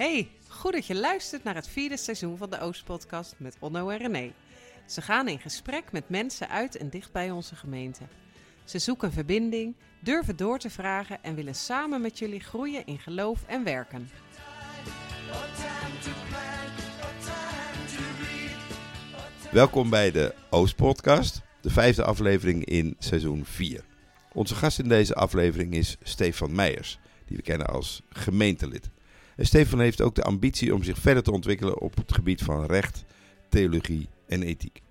Hey, goed dat je luistert naar het vierde seizoen van de Oostpodcast met Onno en René. Ze gaan in gesprek met mensen uit en dicht bij onze gemeente. Ze zoeken verbinding, durven door te vragen en willen samen met jullie groeien in geloof en werken. Welkom bij de Oostpodcast, de vijfde aflevering in seizoen 4. Onze gast in deze aflevering is Stefan Meijers, die we kennen als gemeentelid. En Stefan heeft ook de ambitie om zich verder te ontwikkelen op het gebied van recht, theologie en ethiek.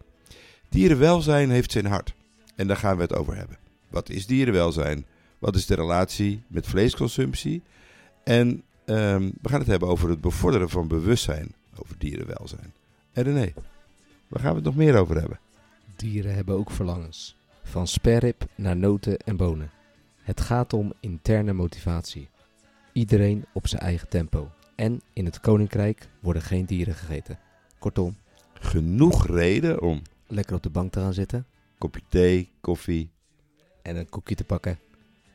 Dierenwelzijn heeft zijn hart en daar gaan we het over hebben. Wat is dierenwelzijn? Wat is de relatie met vleesconsumptie? En ehm, we gaan het hebben over het bevorderen van bewustzijn over dierenwelzijn. En René, waar gaan we het nog meer over hebben? Dieren hebben ook verlangens. Van sperrip naar noten en bonen. Het gaat om interne motivatie. Iedereen op zijn eigen tempo. En in het koninkrijk worden geen dieren gegeten. Kortom, Genoeg reden om lekker op de bank te gaan zitten kopje thee, koffie, en een koekje te pakken.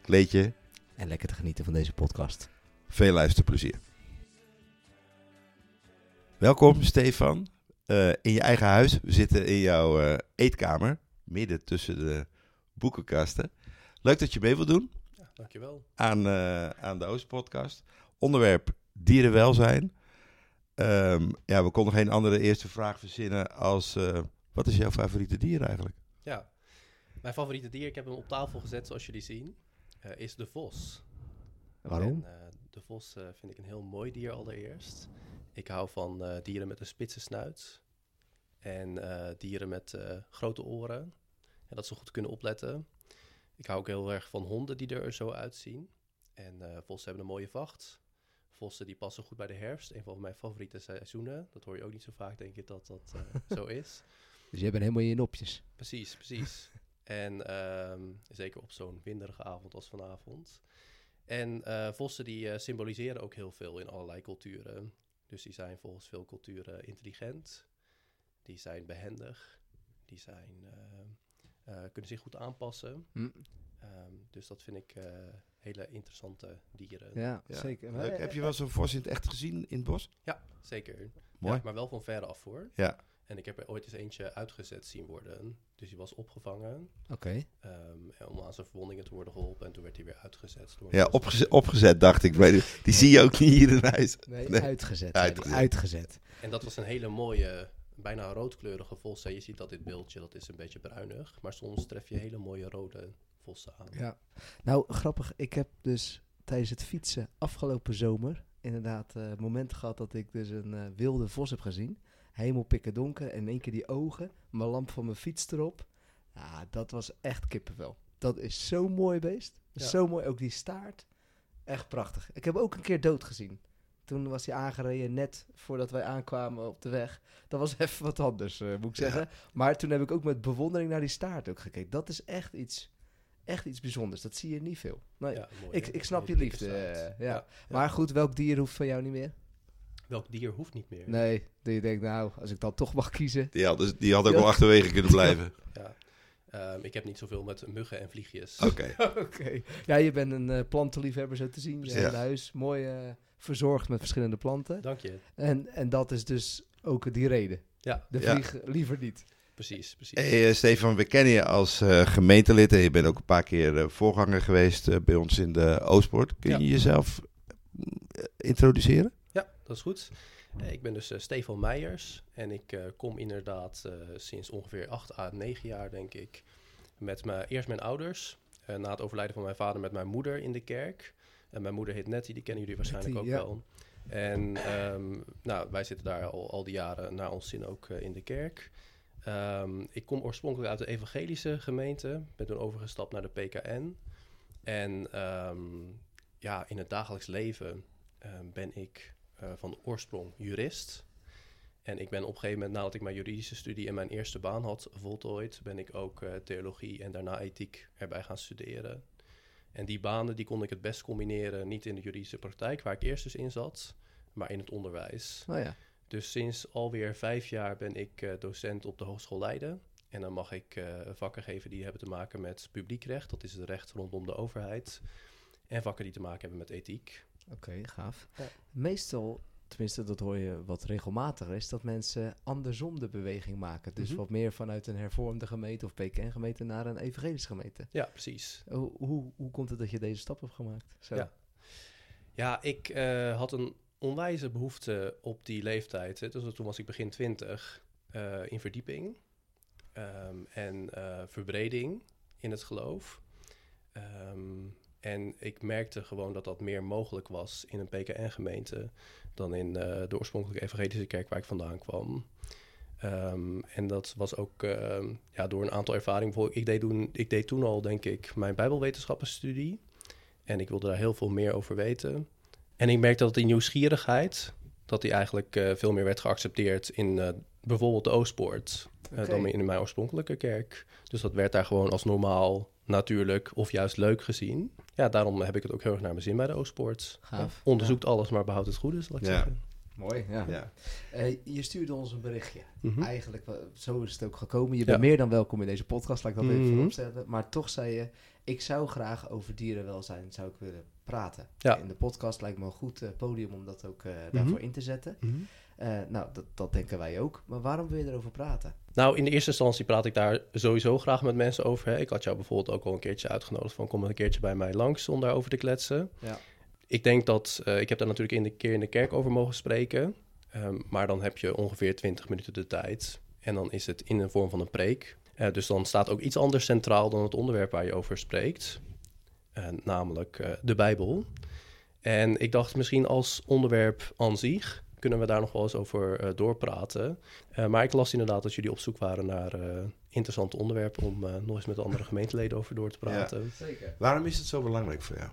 kleedje. En lekker te genieten van deze podcast. Veel luisterplezier. Welkom Stefan, eh, in je eigen huis. We zitten in jouw eh, eetkamer, midden tussen de boekenkasten. Leuk dat je mee wilt doen dankjewel. aan, eh, aan de Oostpodcast. Onderwerp dierenwelzijn. Ehm, ja, we konden geen andere eerste vraag verzinnen als... eh, wat is jouw favoriete dier eigenlijk? Ja, mijn favoriete dier, ik heb hem op tafel gezet zoals jullie zien, eh, is de vos. Waarom? En, de vos eh, vind ik een heel mooi dier allereerst. Ik hou van eh, dieren met een spitse snuit. En eh, dieren met eh, grote oren. En dat ze goed kunnen opletten. Ik hou ook heel erg van honden die er zo uitzien. En eh, vossen hebben een mooie vacht. Vossen die passen goed bij de herfst. Een van mijn favoriete seizoenen. Dat hoor je ook niet zo vaak, denk ik, dat dat eh, zo is. Dus jij bent helemaal in je nopjes. Precies, precies. en ehm, zeker op zo'n winderige avond als vanavond. En eh, vossen die symboliseren ook heel veel in allerlei culturen. Dus die zijn volgens veel culturen intelligent. Die zijn behendig. Die zijn, eh, eh, kunnen zich goed aanpassen. Hm. Ehm, dus dat vind ik eh, hele interessante dieren. Ja, Ja, zeker. Leuk. Heb je wel zo'n vos in het echt gezien in het bos? Ja, zeker. Mooi. Ja, maar wel van verre af hoor. Ja. En ik heb er ooit eens eentje uitgezet zien worden. Dus die was opgevangen. Oké. Ehm, om aan zijn verwondingen te worden geholpen. En toen werd hij weer uitgezet. Door Ja, opgezet, opgezet dacht ik. Die, die zie je ook niet hier in huis. Nee. Uitgezet. Uitgezet. En dat was een hele mooie, bijna roodkleurige vos. hè. Je ziet dat dit beeldje, dat is een beetje bruinig. Maar soms tref je hele mooie rode vossen aan. Ja. Nou, grappig. Ik heb dus tijdens het fietsen afgelopen zomer inderdaad eh momenten gehad dat ik dus een eh, wilde vos heb gezien. Helemaal pikken donker en in één keer die ogen, mijn lamp van mijn fiets erop. Ja, dat was echt kippenvel. Dat is zo'n mooi beest. Ja. Zo mooi, ook die staart. Echt prachtig. Ik heb ook een keer dood gezien. Toen was hij aangereden net voordat wij aankwamen op de weg. Dat was even wat anders, eh, moet ik Ja. zeggen. Maar toen heb ik ook met bewondering naar die staart ook gekeken. Dat is echt iets, echt iets bijzonders. Dat zie je niet veel. Ja, mooi, ik, ik snap je liefde. eh, ja. Ja. Maar goed, welk dier hoeft van jou niet meer? Welk dier hoeft niet meer? Nee, dat je denkt, nou, als ik dan toch mag kiezen. Die had, dus- die had ook Ja. wel achterwege kunnen blijven. Ja. Ehm, ik heb niet zoveel met muggen en vliegjes. Oké. Oké. Ja, je bent een eh, plantenliefhebber zo te zien. Je Ja. hebt een huis, mooi eh, verzorgd met verschillende planten. Dank je. En, en dat is dus ook die reden. Ja, De Ja. vlieg liever niet. precies. precies. Hey, eh, Stefan, we kennen je als eh, gemeentelid en je bent ook een paar keer eh, voorganger geweest bij ons in de Oostpoort. Kun je Ja. jezelf introduceren? Ja, dat is goed. Eh, ik ben dus eh, Stefan Meijers en ik eh, kom inderdaad eh, sinds ongeveer 8 à 9 jaar, denk ik, met mijn, eerst mijn ouders. eh, na het overlijden van mijn vader met mijn moeder in de kerk. En mijn moeder heet Nettie, die kennen jullie waarschijnlijk Nettie, ook ja. wel. En ehm, nou, wij zitten daar al, al die jaren naar ons zin ook eh, in de kerk. Ehm, ik kom oorspronkelijk uit de evangelische gemeente, ben toen overgestapt naar de PKN. En ehm, ja, in het dagelijks leven ben ik eh, van oorsprong jurist. En ik ben op een gegeven moment, nadat ik mijn juridische studie en mijn eerste baan had voltooid, ben ik ook eh, theologie en daarna ethiek erbij gaan studeren. En die banen die kon ik het best combineren, niet in de juridische praktijk, waar ik eerst dus in zat, maar in het onderwijs. Oh ja. Dus sinds alweer vijf jaar ben ik eh, docent op de Hogeschool Leiden. En dan mag ik eh, vakken geven die hebben te maken met publiekrecht, dat is het recht rondom de overheid. En vakken die te maken hebben met ethiek. Oké, gaaf. Ja. Meestal tenminste dat hoor je wat regelmatiger, is dat mensen andersom de beweging maken. Dus Mhm. wat meer vanuit een hervormde gemeente of PKN-gemeente naar een evangelische gemeente. Ja, precies. Hoe, hoe, hoe komt het dat je deze stap hebt gemaakt? Zo. Ja. Ja, ik eh, had een onwijze behoefte op die leeftijd. Hè. Dus toen was ik begin twintig eh, in verdieping ehm, en eh, verbreding in het geloof. Ehm, en ik merkte gewoon dat dat meer mogelijk was in een PKN-gemeente dan in eh, de oorspronkelijke evangelische kerk waar ik vandaan kwam. Ehm, en dat was ook ehm, ja, door een aantal ervaringen. Ik deed, toen, ik deed toen al, denk ik, mijn Bijbelwetenschappenstudie. En ik wilde daar heel veel meer over weten. En ik merkte dat die nieuwsgierigheid, dat die eigenlijk eh, veel meer werd geaccepteerd in eh, bijvoorbeeld de Oostpoort. dan in mijn oorspronkelijke kerk. Dus dat werd daar gewoon als normaal, natuurlijk of juist leuk gezien. Ja, daarom heb ik het ook heel erg naar mijn zin bij de Oostpoort. Gaaf. Onderzoekt alles, maar behoudt het goede, zal ik Ja. zeggen. Mooi, ja. Ja. Eh, je stuurde ons een berichtje. Mhm. Eigenlijk, zo is het ook gekomen. Je Ja. bent meer dan welkom in deze podcast, laat ik dat even Mhm. vooropstellen. Maar toch zei je, ik zou graag over dierenwelzijn zou ik willen praten. Ja. In de podcast lijkt me een goed eh, podium om dat ook eh, daarvoor in te zetten. Eh, nou, dat, dat denken wij ook. Maar waarom wil je erover praten? Nou, in de eerste instantie praat ik daar sowieso graag met mensen over. Hè. Ik had jou bijvoorbeeld ook al een keertje uitgenodigd van kom een keertje bij mij langs om daarover te kletsen. Ja. Ik denk dat, eh, ik heb daar natuurlijk in de keer in de kerk over mogen spreken. Ehm, maar dan heb je ongeveer 20 minuten de tijd. En dan is het in de vorm van een preek. Eh, dus dan staat ook iets anders centraal dan het onderwerp waar je over spreekt. Namelijk de Bijbel. En ik dacht misschien als onderwerp aan zich kunnen we daar nog wel eens over eh, doorpraten. Eh, maar ik las inderdaad dat jullie op zoek waren naar eh, interessante onderwerpen om eh, nog eens met de andere gemeenteleden over door te praten. Zeker. Waarom is het zo belangrijk voor jou?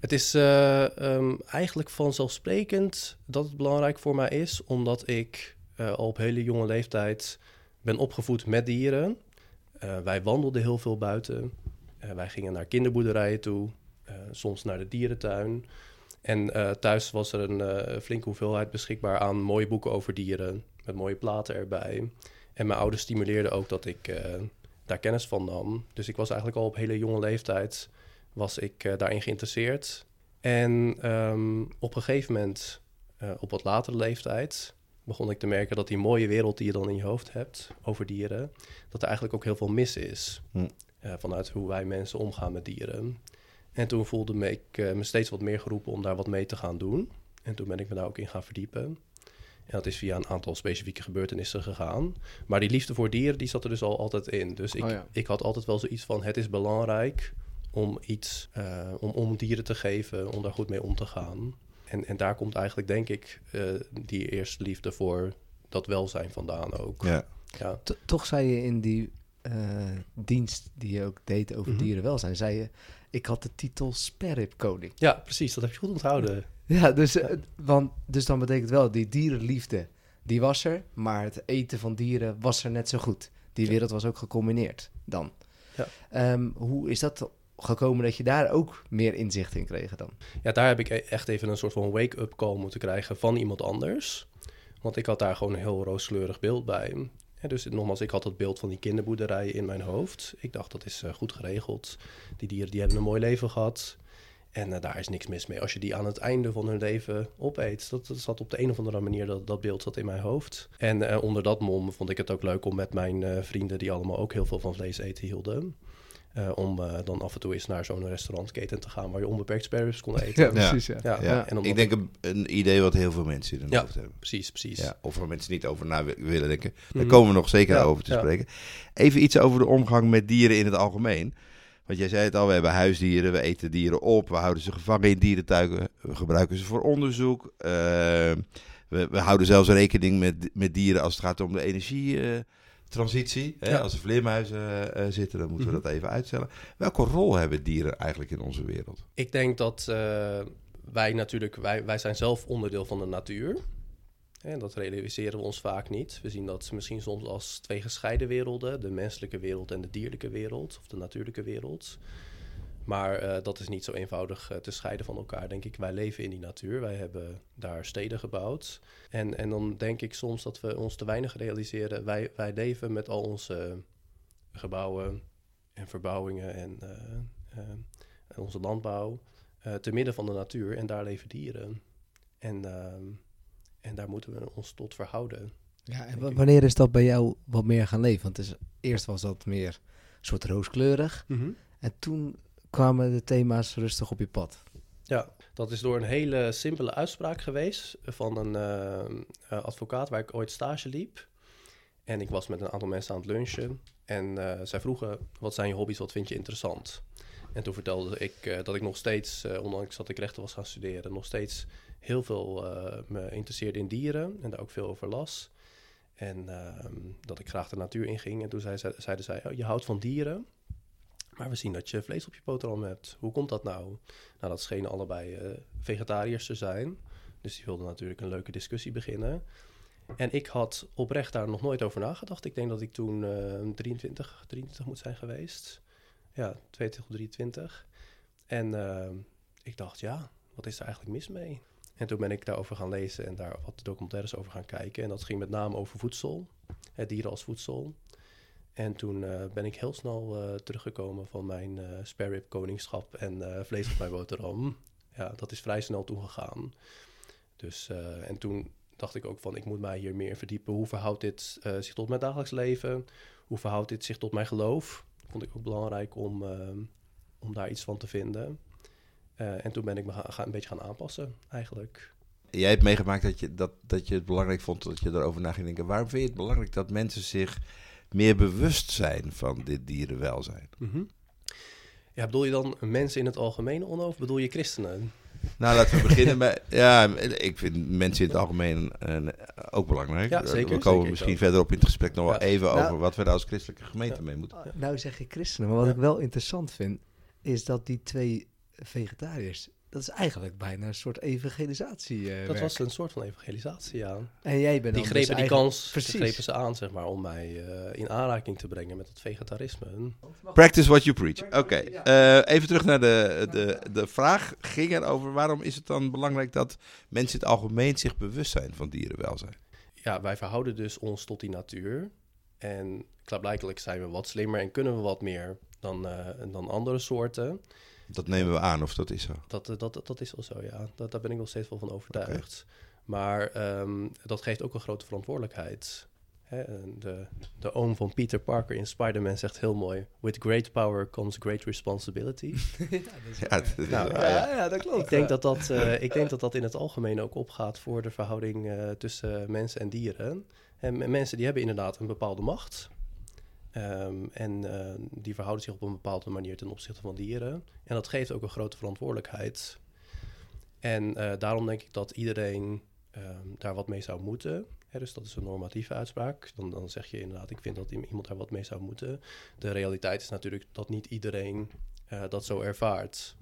Het is eh, ehm, eigenlijk vanzelfsprekend dat het belangrijk voor mij is, omdat ik eh, al op hele jonge leeftijd ben opgevoed met dieren. Eh, wij wandelden heel veel buiten. Eh, wij gingen naar kinderboerderijen toe, eh, soms naar de dierentuin. En eh, thuis was er een eh, flinke hoeveelheid beschikbaar aan mooie boeken over dieren, met mooie platen erbij. En mijn ouders stimuleerden ook dat ik eh, daar kennis van nam. Dus ik was eigenlijk al op hele jonge leeftijd was ik daarin geïnteresseerd. En ehm, op een gegeven moment, op wat latere leeftijd, begon ik te merken dat die mooie wereld die je dan in je hoofd hebt over dieren, dat er eigenlijk ook heel veel mis is. Hm. Vanuit hoe wij mensen omgaan met dieren. En toen voelde me ik eh, me steeds wat meer geroepen om daar wat mee te gaan doen. En toen ben ik me daar ook in gaan verdiepen. En dat is via een aantal specifieke gebeurtenissen gegaan. Maar die liefde voor dieren, die zat er dus al altijd in. Dus ik, Oh ja. ik had altijd wel zoiets van, het is belangrijk om iets, eh, om, om dieren te geven, om daar goed mee om te gaan. En, en daar komt eigenlijk, denk ik, eh, die eerste liefde voor dat welzijn vandaan ook. Ja. Ja. To- toch zei je in die dienst die je ook deed over Mhm. dierenwelzijn, zei je, ik had de titel sperripkoning. ja, precies, dat heb je goed onthouden. Ja, dus, eh, want, dus dan betekent wel, die dierenliefde, die was er, maar het eten van dieren was er net zo goed. Die Ja. wereld was ook gecombineerd dan. Ja. Ehm, hoe is dat gekomen dat je daar ook meer inzicht in kreeg dan? Ja, daar heb ik e- echt even een soort van wake-up call moeten krijgen van iemand anders. Want ik had daar gewoon een heel rooskleurig beeld bij. Ja, dus nogmaals, ik had dat beeld van die kinderboerderijen in mijn hoofd. Ik dacht, dat is eh, goed geregeld. Die dieren die hebben een mooi leven gehad. En eh, daar is niks mis mee als je die aan het einde van hun leven opeet. Dat, dat zat op de een of andere manier, dat, dat beeld zat in mijn hoofd. En eh, onder dat mom vond ik het ook leuk om met mijn vrienden, die allemaal ook heel veel van vlees eten hielden... eh, om eh, dan af en toe eens naar zo'n restaurantketen te gaan waar je onbeperkt sparrows kon eten. precies, ja. Ja, Ja. en omdat ik denk een, een idee wat heel veel mensen in hun Ja. hoofd hebben. Precies, precies. Ja, of waar mensen niet over na wi- willen denken. Daar Mhm. komen we nog zeker Ja, over te ja. spreken. Even iets over de omgang met dieren in het algemeen. Want jij zei het al, we hebben huisdieren, we eten dieren op, we houden ze gevangen in dierentuigen, we gebruiken ze voor onderzoek. eh, we, we houden zelfs rekening met, met dieren als het gaat om de energietransitie. hè? Ja. Als er vleermuizen eh, zitten, dan moeten Mhm. we dat even uitstellen. Welke rol hebben dieren eigenlijk in onze wereld? Ik denk dat eh, wij natuurlijk, wij, wij zijn zelf onderdeel van de natuur. En dat realiseren we ons vaak niet. We zien dat misschien soms als twee gescheiden werelden, de menselijke wereld en de dierlijke wereld, of de natuurlijke wereld. Maar eh, dat is niet zo eenvoudig eh, te scheiden van elkaar, denk ik. Wij leven in die natuur, wij hebben daar steden gebouwd. En, en dan denk ik soms dat we ons te weinig realiseren. Wij, wij leven met al onze gebouwen en verbouwingen en eh, en onze landbouw te midden van de natuur en daar leven dieren. En, en daar moeten we ons tot verhouden. Ja, en wanneer is dat bij jou wat meer gaan leven? Want het is, eerst was dat meer soort rooskleurig. En toen kwamen de thema's rustig op je pad. Ja, dat is door een hele simpele uitspraak geweest van een eh, eh, advocaat waar ik ooit stage liep. En ik was met een aantal mensen aan het lunchen. En eh, zij vroegen, wat zijn je hobby's, wat vind je interessant? En toen vertelde ik dat ik nog steeds, ondanks dat ik rechten was gaan studeren, nog steeds heel veel me interesseerde in dieren en daar ook veel over las. En ehm, dat ik graag de natuur inging. En toen zei, ze- zeiden zij, oh, je houdt van dieren, maar we zien dat je vlees op je boterham hebt. Hoe komt dat nou? Nou, dat schenen allebei eh, vegetariërs te zijn. Dus die wilden natuurlijk een leuke discussie beginnen. En ik had oprecht daar nog nooit over nagedacht. Ik denk dat ik toen eh 23, 23 moet zijn geweest. Ja, 22 of 23. En eh, ik dacht, ja, wat is er eigenlijk mis mee? En toen ben ik daarover gaan lezen en daar wat documentaires over gaan kijken. En dat ging met name over voedsel, dieren als voedsel. En toen eh, ben ik heel snel eh, teruggekomen van mijn rib koningschap en vlees op mijn boterham. Ja, dat is vrij snel toegegaan. Dus, en toen dacht ik ook van, ik moet mij hier meer verdiepen. Hoe verhoudt dit zich tot mijn dagelijks leven? Hoe verhoudt dit zich tot mijn geloof? Vond ik ook belangrijk om, eh, om daar iets van te vinden. En toen ben ik me een beetje gaan aanpassen, eigenlijk. Jij hebt meegemaakt dat je, dat, dat je het belangrijk vond dat je erover na ging denken. Waarom vind je het belangrijk dat mensen zich meer bewust zijn van dit dierenwelzijn? Mhm. Ja, bedoel je dan mensen in het algemeen, Onno, of bedoel je christenen? Nou, laten we beginnen bij. Ja, ik vind mensen in het algemeen eh, ook belangrijk. Ja, zeker, We komen zeker misschien ook. verderop in het gesprek nog wel Ja. even Nou- over wat we daar als christelijke gemeente Ja. mee moeten. Nou zeg je christenen, maar wat Ja. ik wel interessant vind, is dat die twee vegetariërs, dat is eigenlijk bijna een soort evangelisatie. eh, Dat werk. was een soort van evangelisatie, ja. En jij bent Die dan grepen dus die kans, Precies. grepen ze aan, zeg maar, om mij eh, in aanraking te brengen met het vegetarisme. Practice what you preach. Oké, eh, even terug naar de, de, de vraag. Ging er over waarom is het dan belangrijk dat mensen in het algemeen zich bewust zijn van dierenwelzijn? Ja, wij verhouden dus ons tot die natuur. En klaarblijkelijk zijn we wat slimmer en kunnen we wat meer dan, eh, dan andere soorten. Dat nemen we aan, of dat is zo. Dat, eh, dat, dat is wel zo, ja. Dat, daar ben ik nog steeds wel van overtuigd. Maar ehm, dat geeft ook een grote verantwoordelijkheid. Hè, en de, de oom van Peter Parker in Spider-Man zegt heel mooi... With great power comes great responsibility. Ja, is Nou, ja. ja, dat klopt. ik, denk dat dat, eh, ik denk dat dat in het algemeen ook opgaat voor de verhouding eh, tussen mensen en dieren. En mensen die hebben inderdaad een bepaalde macht. Ehm, en eh, die verhouden zich op een bepaalde manier ten opzichte van dieren. En dat geeft ook een grote verantwoordelijkheid. En eh, daarom denk ik dat iedereen ehm, daar wat mee zou moeten. Hè, dus dat is een normatieve uitspraak. Dan, dan zeg je inderdaad, ik vind dat iemand daar wat mee zou moeten. De realiteit is natuurlijk dat niet iedereen eh, dat zo ervaart.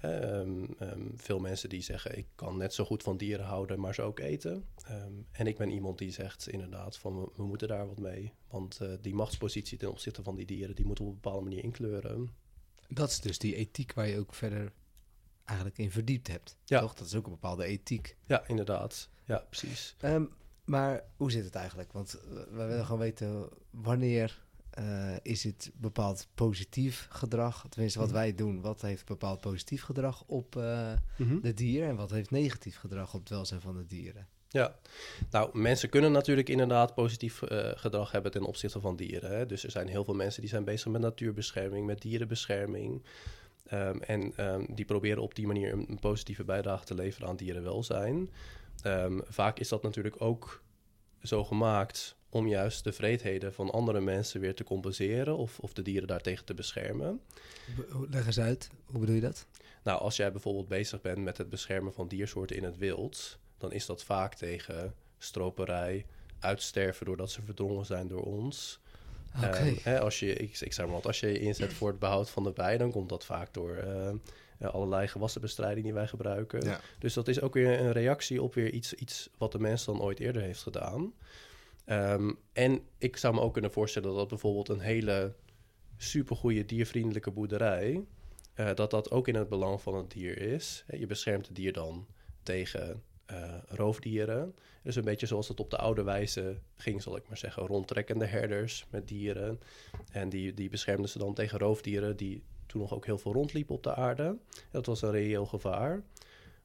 Ehm, ehm, veel mensen die zeggen, ik kan net zo goed van dieren houden, maar ze ook eten. Ehm, en ik ben iemand die zegt inderdaad van, we, we moeten daar wat mee. Want eh, die machtspositie ten opzichte van die dieren, die moeten we op een bepaalde manier inkleuren. Dat is dus die ethiek waar je ook verder eigenlijk in verdiept hebt. Ja. Toch? Dat is ook een bepaalde ethiek. Ja, inderdaad. Ja, precies. Maar hoe zit het eigenlijk? Want eh, we willen gewoon weten wanneer eh, is het bepaald positief gedrag? Tenminste, wat Mhm. wij doen, wat heeft bepaald positief gedrag op Mhm. de dier en wat heeft negatief gedrag op het welzijn van de dieren? Ja, nou, mensen kunnen natuurlijk inderdaad positief eh, gedrag hebben ten opzichte van dieren. Hè? Dus er zijn heel veel mensen die zijn bezig met natuurbescherming, met dierenbescherming. Ehm, en ehm, die proberen op die manier een, een positieve bijdrage te leveren aan dierenwelzijn. Ehm, vaak is dat natuurlijk ook zo gemaakt om juist de vreedheden van andere mensen weer te compenseren of, of de dieren daartegen te beschermen. Leg eens uit, hoe bedoel je dat? Nou, als jij bijvoorbeeld bezig bent met het beschermen van diersoorten in het wild, dan is dat vaak tegen stroperij, uitsterven doordat ze verdrongen zijn door ons. Oké. Ehm, hè, als je, ik, ik zeg maar wat, als je je inzet voor het behoud van de bij, dan komt dat vaak door eh, eh, allerlei gewassenbestrijding die wij gebruiken. Ja. Dus dat is ook weer een reactie op weer iets, iets wat de mens dan ooit eerder heeft gedaan. Ehm, en ik zou me ook kunnen voorstellen dat bijvoorbeeld een hele supergoeie diervriendelijke boerderij, eh, dat dat ook in het belang van het dier is. Je beschermt het dier dan tegen eh, roofdieren. Dus een beetje zoals het op de oude wijze ging, zal ik maar zeggen. Rondtrekkende herders met dieren. En die, die beschermden ze dan tegen roofdieren die toen nog ook heel veel rondliepen op de aarde. Dat was een reëel gevaar.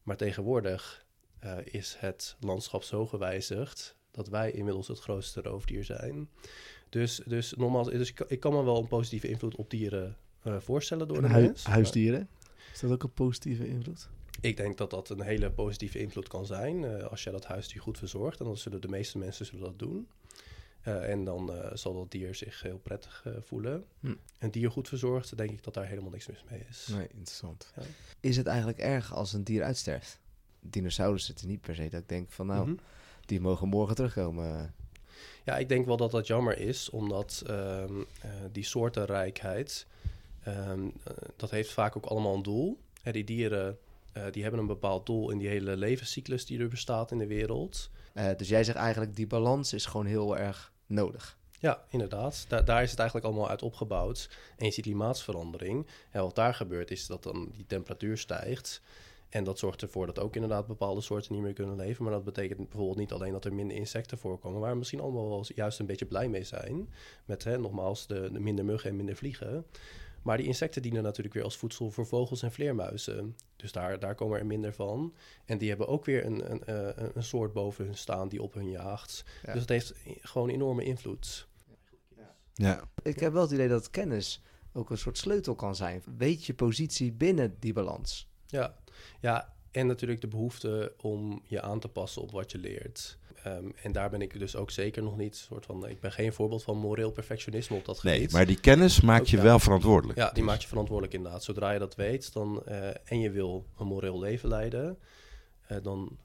Maar tegenwoordig eh, is het landschap zo gewijzigd dat wij inmiddels het grootste roofdier zijn. Dus, dus nogmaals, dus ik, kan- ik kan me wel een positieve invloed op dieren eh, voorstellen door En de hui- mens. huisdieren? Is dat ook een positieve invloed? Ik denk dat dat een hele positieve invloed kan zijn eh, als je dat huisdier goed verzorgt. En dan zullen de meeste mensen zullen dat doen. Eh, en dan zal dat dier zich heel prettig voelen. Hm. Een dier goed verzorgd, denk ik dat daar helemaal niks mis mee is. Nee, interessant. Ja. Is het eigenlijk erg als een dier uitsterft? Dinosaurussen zitten niet per se dat ik denk van nou, Mhm. Die mogen morgen terugkomen. Ja, ik denk wel dat dat jammer is, omdat ehm, eh, die soortenrijkheid, ehm, eh, dat heeft vaak ook allemaal een doel. Hè, die dieren, eh, die hebben een bepaald doel in die hele levenscyclus die er bestaat in de wereld. Dus jij zegt eigenlijk die balans is gewoon heel erg nodig. Ja, inderdaad. Da- daar is het eigenlijk allemaal uit opgebouwd. En je ziet klimaatsverandering. En wat daar gebeurt is dat dan die temperatuur stijgt. En dat zorgt ervoor dat ook inderdaad bepaalde soorten niet meer kunnen leven. Maar dat betekent bijvoorbeeld niet alleen dat er minder insecten voorkomen, waar we misschien allemaal wel juist een beetje blij mee zijn. Met hè, nogmaals de, de minder muggen en minder vliegen. Maar die insecten dienen natuurlijk weer als voedsel voor vogels en vleermuizen. Dus daar, daar komen er minder van. En die hebben ook weer een, een, eh, een soort boven hun staan die op hun jaagt. Ja. Dus het heeft gewoon enorme invloed. Ja. Ik heb wel het idee dat kennis ook een soort sleutel kan zijn. Weet je positie binnen die balans? Ja, ja, en natuurlijk de behoefte om je aan te passen op wat je leert. Ehm, en daar ben ik dus ook zeker nog niet soort van. Ik ben geen voorbeeld van moreel perfectionisme op dat gebied. Nee, maar die kennis maakt je ja. wel verantwoordelijk. Ja, die maakt je verantwoordelijk inderdaad. Zodra je dat weet dan, eh, en je wil een moreel leven leiden, eh, dan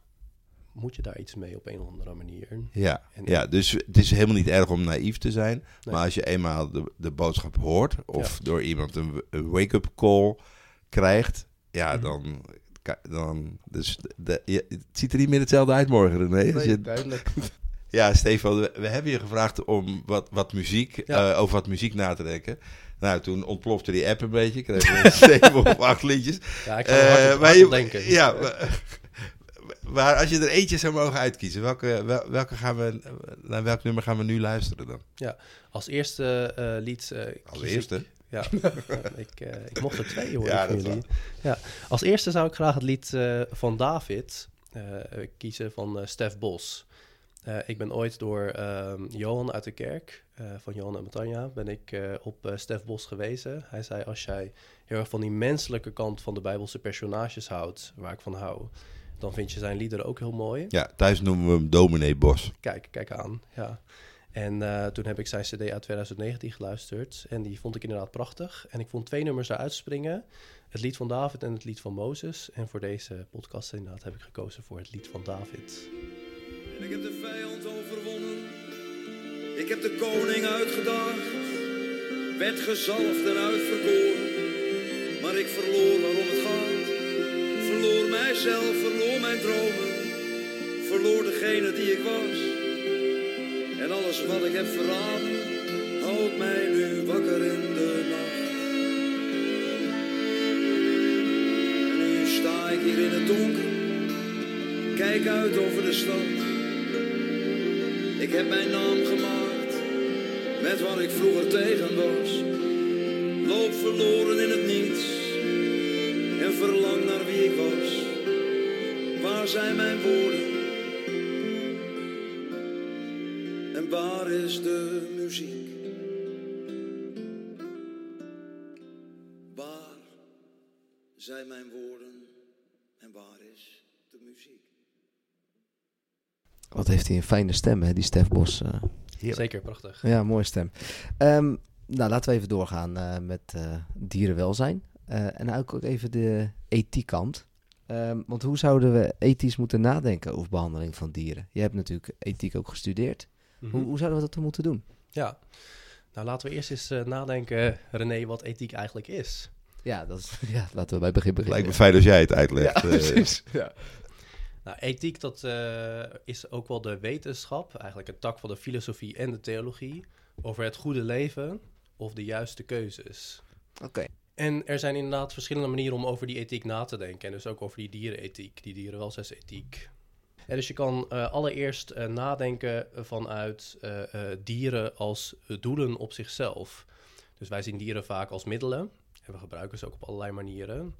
moet je daar iets mee op een of andere manier. Ja, En- ja, dus het is helemaal niet erg om naïef te zijn. Nee. Maar als je eenmaal de, de boodschap hoort, of door iemand een, een wake-up call krijgt, ja, Mhm. dan. Dan dus de, je- het ziet er niet meer hetzelfde uit morgen, René. Je, duidelijk. ja, Stefan, we, we hebben je gevraagd om wat, wat muziek, Ja. eh, over wat muziek na te denken. Nou, toen ontplofte die app een beetje. Kregen we zeven of acht liedjes. Ja, ik ga er Eh, maar je- denken. Ja, maar, maar als je er eentje zou mogen uitkiezen, welke, wel- welke gaan we, naar welk nummer gaan we nu luisteren dan? Als eerste eh, lied. Als eerste? Ik, ja, ik, eh, ik mocht er twee horen Ja, van jullie. Ja, als eerste zou ik graag het lied eh, van David eh, kiezen van Stef Bos. Ik ben ooit door ehm, Johan uit de kerk, van Johan en Matanja, ben ik op Stef Bos gewezen. Hij zei, als jij heel erg van die menselijke kant van de Bijbelse personages houdt, waar ik van hou, dan vind je zijn liederen ook heel mooi. Ja, thuis noemen we hem Dominee Bos. Kijk, kijk aan. Ja. En eh, toen heb ik zijn CD uit 2019 geluisterd. En die vond ik inderdaad prachtig. En ik vond twee nummers eruit springen: het lied van David en het lied van Mozes. En voor deze podcast inderdaad heb ik gekozen voor het lied van David. Ik heb de vijand overwonnen. Ik heb de koning uitgedaagd. Werd gezalfd en uitverkoren. Maar ik verloor waarom het gaat. Verloor mijzelf, verloor mijn dromen. Verloor degene die ik was. En alles wat ik heb verraden. Houdt mij nu wakker in de nacht. En nu sta ik hier in het donker. Kijk uit over de stad. Ik heb mijn naam gemaakt met wat ik vroeger tegen was. Loop verloren in het niets en verlang naar wie ik was. Waar zijn mijn woorden? Waar is de muziek? Waar zijn mijn woorden en waar is de muziek? Wat heeft hij een fijne stem, hè, die Stef Bos. eh. Zeker prachtig. Ja, mooie stem. Ehm, nou, laten we even doorgaan eh, met eh, dierenwelzijn. Eh, en ook ook even de ethiekant. Ehm, want hoe zouden we ethisch moeten nadenken over behandeling van dieren? Je hebt natuurlijk ethiek ook gestudeerd. Mhm. Hoe, hoe zouden we dat dan moeten doen? Ja. Nou, laten we eerst eens eh, nadenken, René, wat ethiek eigenlijk is. Ja, dat is, ja laten we bij begin beginnen. Lijkt me fijn als jij het uitlegt. Ja, eh. precies. Ja. Nou, ethiek, dat eh, is ook wel de wetenschap, eigenlijk een tak van de filosofie en de theologie, over het goede leven of de juiste keuzes. Oké. En er zijn inderdaad verschillende manieren om over die ethiek na te denken. En dus ook over die dierenethiek, die dierenwelzijnsethiek. En dus je kan eh, allereerst eh, nadenken vanuit eh, dieren als doelen op zichzelf. Dus wij zien dieren vaak als middelen. En we gebruiken ze ook op allerlei manieren.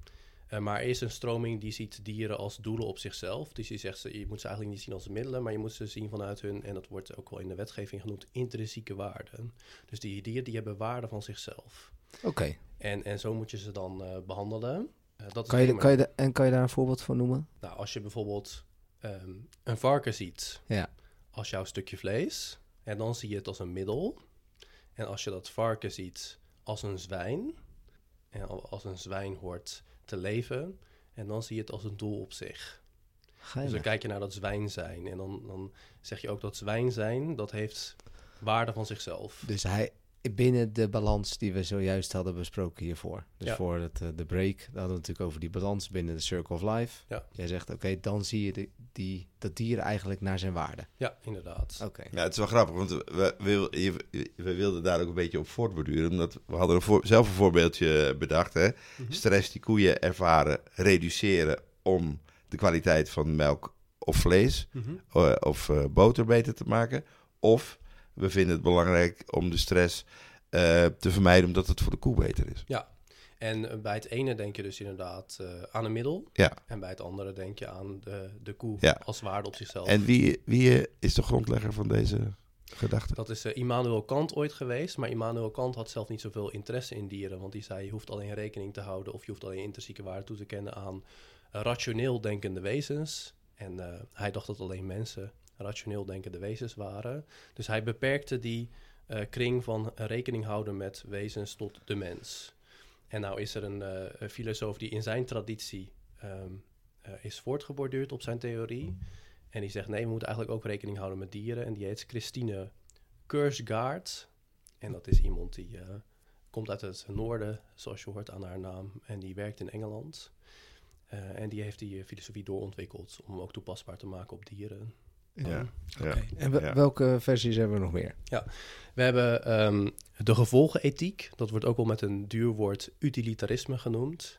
Maar er is een stroming die ziet dieren als doelen op zichzelf. Dus die zegt, ze, je moet ze eigenlijk niet zien als middelen, maar je moet ze zien vanuit hun, en dat wordt ook wel in de wetgeving genoemd, intrinsieke waarden. Dus die dieren die hebben waarde van zichzelf. Oké. En, en zo moet je ze dan eh, behandelen. Eh, dat is Kan je, kan je en kan je daar een voorbeeld van noemen? nou, als je bijvoorbeeld ehm, een varken ziet Ja. als jouw stukje vlees, en dan zie je het als een middel. En als je dat varken ziet als een zwijn, en al- als een zwijn hoort te leven, en dan zie je het als een doel op zich. Dus dan kijk je naar dat zwijn zijn, en dan, dan zeg je ook dat zwijn zijn, dat heeft waarde van zichzelf. Dus hij binnen de balans die we zojuist hadden besproken hiervoor. Dus Ja. voor het, eh, de break, daar hadden we natuurlijk over die balans binnen de Circle of Life. Ja. Jij zegt, oké, dan zie je de, die, dat dier eigenlijk naar zijn waarde. Ja, inderdaad. Oké. Ja, het is wel grappig, want we, we, je- we wilden daar ook een beetje op voortborduren. Omdat we hadden een voor, zelf een voorbeeldje bedacht. Hè? Mhm. Stress die koeien ervaren, reduceren om de kwaliteit van melk of vlees Mhm. eh, of eh, boter beter te maken. Of we vinden het belangrijk om de stress eh, te vermijden omdat het voor de koe beter is. En eh, bij het ene denk je dus inderdaad eh, aan een middel. Ja. En bij het andere denk je aan de, de koe Ja. als waarde op zichzelf. En wie, wie is de grondlegger van deze gedachte? Dat is Immanuel Kant ooit geweest. Maar Immanuel Kant had zelf niet zoveel interesse in dieren. Want die zei, je hoeft alleen rekening te houden... of je hoeft alleen intrinsieke waarde toe te kennen aan rationeel denkende wezens. En hij dacht dat alleen mensen rationeel denkende wezens waren. Dus hij beperkte die eh, kring van rekening houden met wezens tot de mens. En nou is er een, eh, filosoof die in zijn traditie ehm, eh, is voortgeborduurd op zijn theorie. En die zegt, nee, we moeten eigenlijk ook rekening houden met dieren. En die heet Christine Kursgaard. En dat is iemand die komt uit het noorden, zoals je hoort aan haar naam. En die werkt in Engeland. En die heeft die filosofie doorontwikkeld om hem ook toepasbaar te maken op dieren. Ja, ja. Oké. En we- Ja. welke versies hebben we nog meer? We hebben ehm, de gevolgenethiek. Dat wordt ook wel met een duur woord utilitarisme genoemd.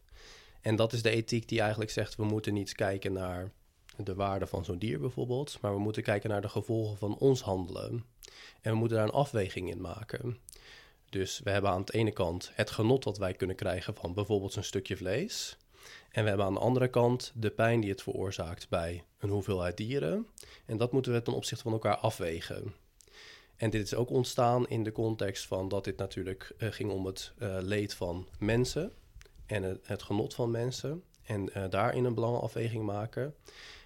En dat is de ethiek die eigenlijk zegt... we moeten niet kijken naar de waarde van zo'n dier bijvoorbeeld... maar we moeten kijken naar de gevolgen van ons handelen. En we moeten daar een afweging in maken. Dus we hebben aan de ene kant het genot dat wij kunnen krijgen... van bijvoorbeeld een stukje vlees... En we hebben aan de andere kant de pijn die het veroorzaakt bij een hoeveelheid dieren. En dat moeten we ten opzichte van elkaar afwegen. En dit is ook ontstaan in de context van dat dit natuurlijk eh, ging om het eh, leed van mensen en het, genot van mensen. En eh, daarin een belangenafweging maken.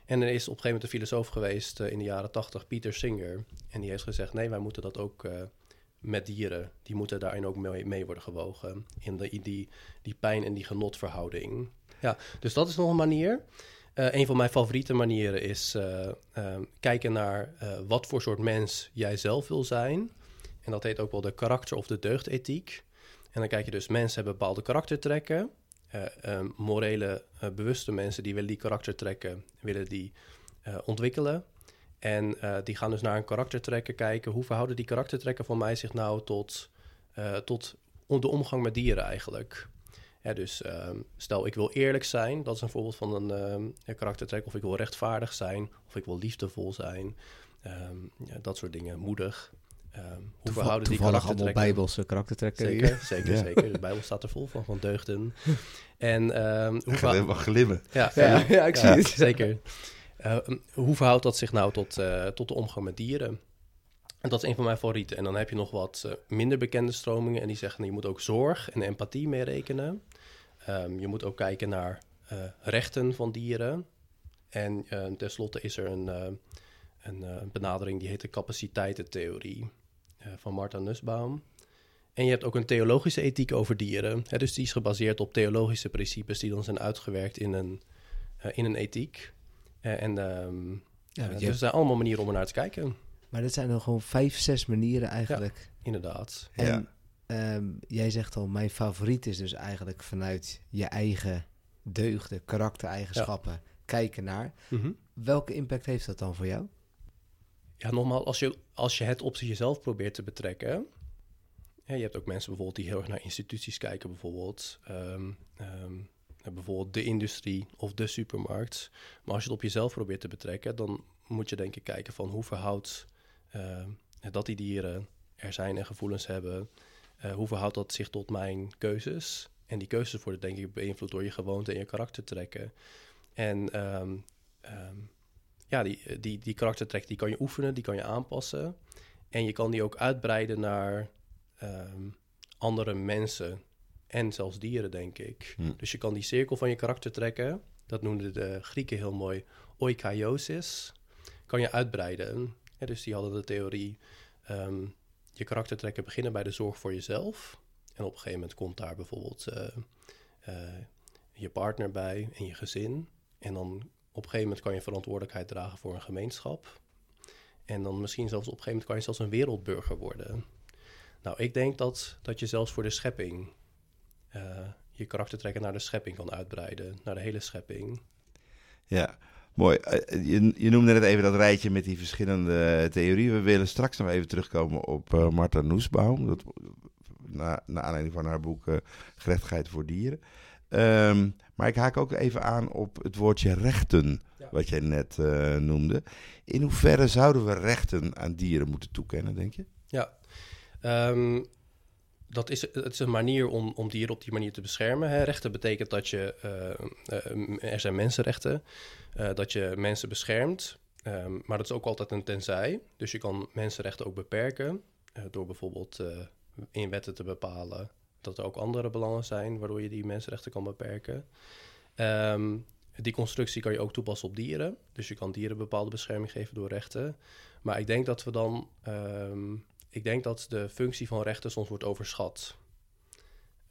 En er is op een gegeven moment een filosoof geweest in de jaren tachtig, Pieter Singer. En die heeft gezegd, nee, wij moeten dat ook met dieren, die moeten daarin ook mee, mee worden gewogen. In, in die, die pijn- en die genotverhouding. Ja, dus dat is nog een manier. Eh, een van mijn favoriete manieren is eh, eh, kijken naar eh, wat voor soort mens jij zelf wil zijn. En dat heet ook wel de karakter- of de deugdethiek. En dan kijk je dus, mensen hebben bepaalde karaktertrekken. Eh, eh, morele, bewuste mensen die willen die karaktertrekken, willen die ontwikkelen. En die gaan dus naar een karaktertrekken kijken. Hoe verhouden die karaktertrekken van mij zich nou tot, tot de omgang met dieren eigenlijk? Ja, dus ehm, stel ik wil eerlijk zijn, dat is een voorbeeld van een, ehm, een karaktertrek. Of ik wil rechtvaardig zijn, of ik wil liefdevol zijn. Ehm, ja, dat soort dingen, moedig. Ehm, hoe Toeval- verhouden die toevallig allemaal karaktertrekken? bijbelse karaktertrekken hier. Zeker, zeker, Ja. zeker. De Bijbel staat er vol van, van deugden. En ehm, hoe glimmen. ja, Ja, ja, ik zie het. Zeker. Hoe verhoudt dat zich nou tot, eh, tot de omgang met dieren? En dat is een van mijn favorieten. En dan heb je nog wat eh, minder bekende stromingen. En die zeggen, nou, je moet ook zorg en empathie meerekenen. Ehm, je moet ook kijken naar eh, rechten van dieren. En eh, tenslotte is er een, een benadering die heet de capaciteitentheorie van Martha Nussbaum. En je hebt ook een theologische ethiek over dieren. Hè, dus die is gebaseerd op theologische principes die dan zijn uitgewerkt in een, in een ethiek. En ehm, Ja, dus hebt- er zijn allemaal manieren om er naar te kijken. Maar dit zijn dan gewoon vijf, zes manieren eigenlijk. Inderdaad. En Ja. ehm, jij zegt al, mijn favoriet is dus eigenlijk vanuit je eigen deugden, karaktereigenschappen kijken naar. Mhm. Welke impact heeft dat dan voor jou? Ja, nogmaals, als je, als je het op jezelf probeert te betrekken. Hè, je hebt ook mensen bijvoorbeeld die heel erg naar instituties kijken, bijvoorbeeld. ehm, ehm, bijvoorbeeld de industrie of de supermarkt. Maar als je het op jezelf probeert te betrekken, dan moet je denk ik kijken van hoe verhoudt dat die dieren er zijn en gevoelens hebben. Eh, hoe verhoudt dat zich tot mijn keuzes? En die keuzes worden denk ik beïnvloed door je gewoonte en je karaktertrekken. En ehm, ehm, ja, die, die, die karaktertrek die kan je oefenen, die kan je aanpassen. En je kan die ook uitbreiden naar ehm, andere mensen en zelfs dieren, denk ik. Hm. Dus je kan die cirkel van je karakter trekken. Dat noemden de Grieken heel mooi oikaiosis. Kan je uitbreiden. Dus die hadden de theorie... ehm, je karaktertrekken beginnen bij de zorg voor jezelf. En op een gegeven moment komt daar bijvoorbeeld eh, eh, je partner bij en je gezin. En dan op een gegeven moment kan je verantwoordelijkheid dragen voor een gemeenschap. En dan misschien zelfs op een gegeven moment kan je zelfs een wereldburger worden. Nou, ik denk dat, dat je zelfs voor de schepping eh, je karaktertrekken naar de schepping kan uitbreiden. Naar de hele schepping. Ja, mooi. Eh, Je, je noemde net even dat rijtje met die verschillende theorieën. We willen straks nog even terugkomen op eh Martha Nussbaum. Dat, na, naar aanleiding van haar boek eh, Gerechtigheid voor Dieren. Ehm, maar ik haak ook even aan op het woordje rechten, Ja. wat jij net eh, noemde. In hoeverre zouden we rechten aan dieren moeten toekennen, denk je? Ja, Ehm, dat is, het is een manier om, om dieren op die manier te beschermen. Hè. Rechten betekent dat je, eh, eh, er zijn mensenrechten, eh, dat je mensen beschermt. Ehm, maar dat is ook altijd een tenzij. Dus je kan mensenrechten ook beperken door bijvoorbeeld in wetten te bepalen dat er ook andere belangen zijn waardoor je die mensenrechten kan beperken. Ehm, die constructie kan je ook toepassen op dieren. Dus je kan dieren bepaalde bescherming geven door rechten. Maar ik denk dat we dan. ehm, ik denk dat de functie van rechten soms wordt overschat.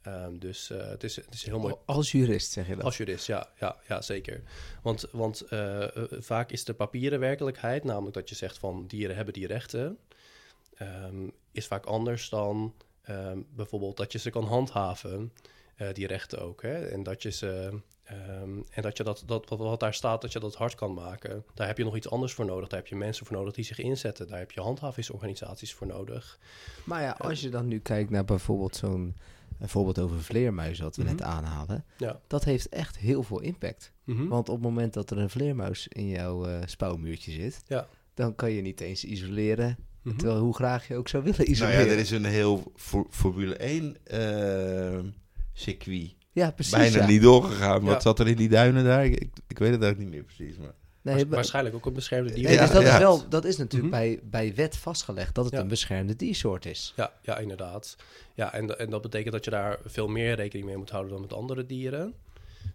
Ehm, dus eh, het, is, het is heel mooi. Als jurist zeg je dat. Als jurist, ja, ja, ja zeker. Want, want eh, eh, vaak is de papieren werkelijkheid, namelijk dat je zegt van dieren hebben die rechten, ehm, is vaak anders dan ehm, bijvoorbeeld dat je ze kan handhaven, die rechten ook. Hè? En dat je ze. Ehm, en dat je dat, dat wat, wat daar staat, dat je dat hard kan maken. Daar heb je nog iets anders voor nodig. Daar heb je mensen voor nodig die zich inzetten. Daar heb je handhavingsorganisaties voor nodig. Maar ja, als je dan nu kijkt naar bijvoorbeeld zo'n een voorbeeld over vleermuizen, wat we net Mhm. aanhalen. Ja. Dat heeft echt heel veel impact. Mhm. Want op het moment dat er een vleermuis in jouw eh, spouwmuurtje zit, Ja. dan kan je niet eens isoleren. Mhm. Terwijl hoe graag je ook zou willen Nou isoleren. ja, er is een heel Fo- Formule 1 eh, circuit Ja, precies. bijna ja. niet doorgegaan. Ja. Wat zat er in die duinen daar? Ik, ik weet het eigenlijk niet meer precies. Maar... Nee, waarschijnlijk ook een beschermde dier. nee, dus dat, ja. is wel, dat is natuurlijk Mhm. bij, bij wet vastgelegd dat het Ja. een beschermde diersoort is. Ja, ja inderdaad. Ja, en, en dat betekent dat je daar veel meer rekening mee moet houden dan met andere dieren.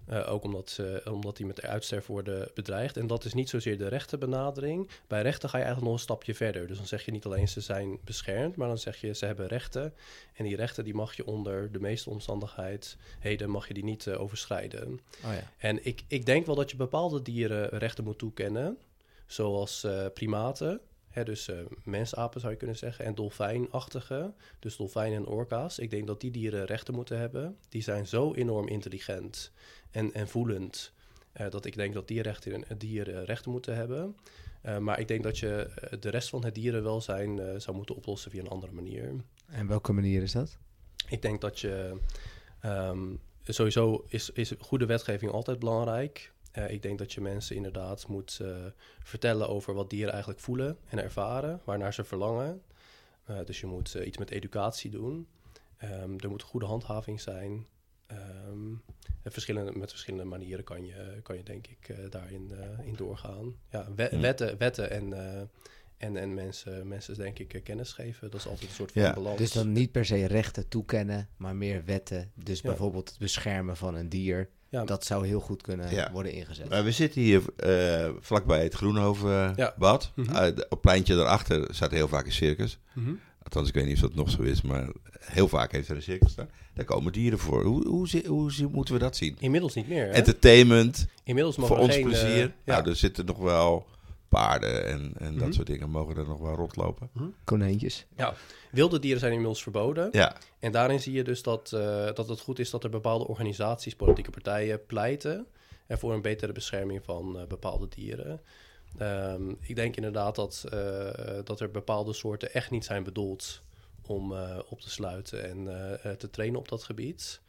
Eh, ook omdat, ze, omdat die met uitsterven worden bedreigd. En dat is niet zozeer de rechtenbenadering. Bij rechten ga je eigenlijk nog een stapje verder. Dus dan zeg je niet alleen ze zijn beschermd, maar dan zeg je ze hebben rechten. En die rechten die mag je onder de meeste omstandigheden mag je die niet eh, overschrijden. Oh ja. En ik, ik denk wel dat je bepaalde dieren rechten moet toekennen, zoals eh, primaten. Hè, dus eh mensapen zou je kunnen zeggen, en dolfijnachtige, dus dolfijnen en orka's. Ik denk dat die dieren rechten moeten hebben. Die zijn zo enorm intelligent en, en voelend, eh, dat ik denk dat die rechten, dieren rechten moeten hebben. Eh, maar ik denk dat je eh, de rest van het dierenwelzijn eh, zou moeten oplossen via een andere manier. En welke manier is dat? Ik denk dat je ehm, sowieso is, is goede wetgeving altijd belangrijk. Eh, ik denk dat je mensen inderdaad moet eh, vertellen over wat dieren eigenlijk voelen en ervaren, waarnaar ze verlangen. Eh, dus je moet iets met educatie doen. Ehm, er moet goede handhaving zijn. Ehm, en verschillende, met verschillende manieren kan je, kan je denk ik eh, daarin eh, in doorgaan. Ja, we- Hmm. wetten, wetten en, eh, en, en mensen, mensen denk ik kennis geven. Dat is altijd een soort van Ja, balans. Dus dan niet per se rechten toekennen, maar meer wetten. Dus Ja. bijvoorbeeld het beschermen van een dier. Ja. Dat zou heel goed kunnen Ja. worden ingezet. Maar we zitten hier eh, vlakbij het Groenhovenbad. Ja. Mhm. Op het pleintje daarachter staat heel vaak een circus. Mhm. Althans, ik weet niet of dat nog zo is, maar heel vaak heeft er een circus staan. Daar komen dieren voor. Hoe, hoe, hoe, moeten we dat zien? Inmiddels niet meer. Hè? Entertainment, Inmiddels mogen voor we ons geen, eh, plezier. ja. Nou, er zitten nog wel paarden en, en dat Mhm. soort dingen mogen er nog wel rondlopen. Konijntjes. Wilde dieren zijn inmiddels verboden. Ja, En daarin zie je dus dat, eh, dat het goed is dat er bepaalde organisaties, politieke partijen pleiten en voor een betere bescherming van eh, bepaalde dieren. Ehm, ik denk inderdaad dat, eh, dat er bepaalde soorten echt niet zijn bedoeld om eh, op te sluiten en te trainen op dat gebied.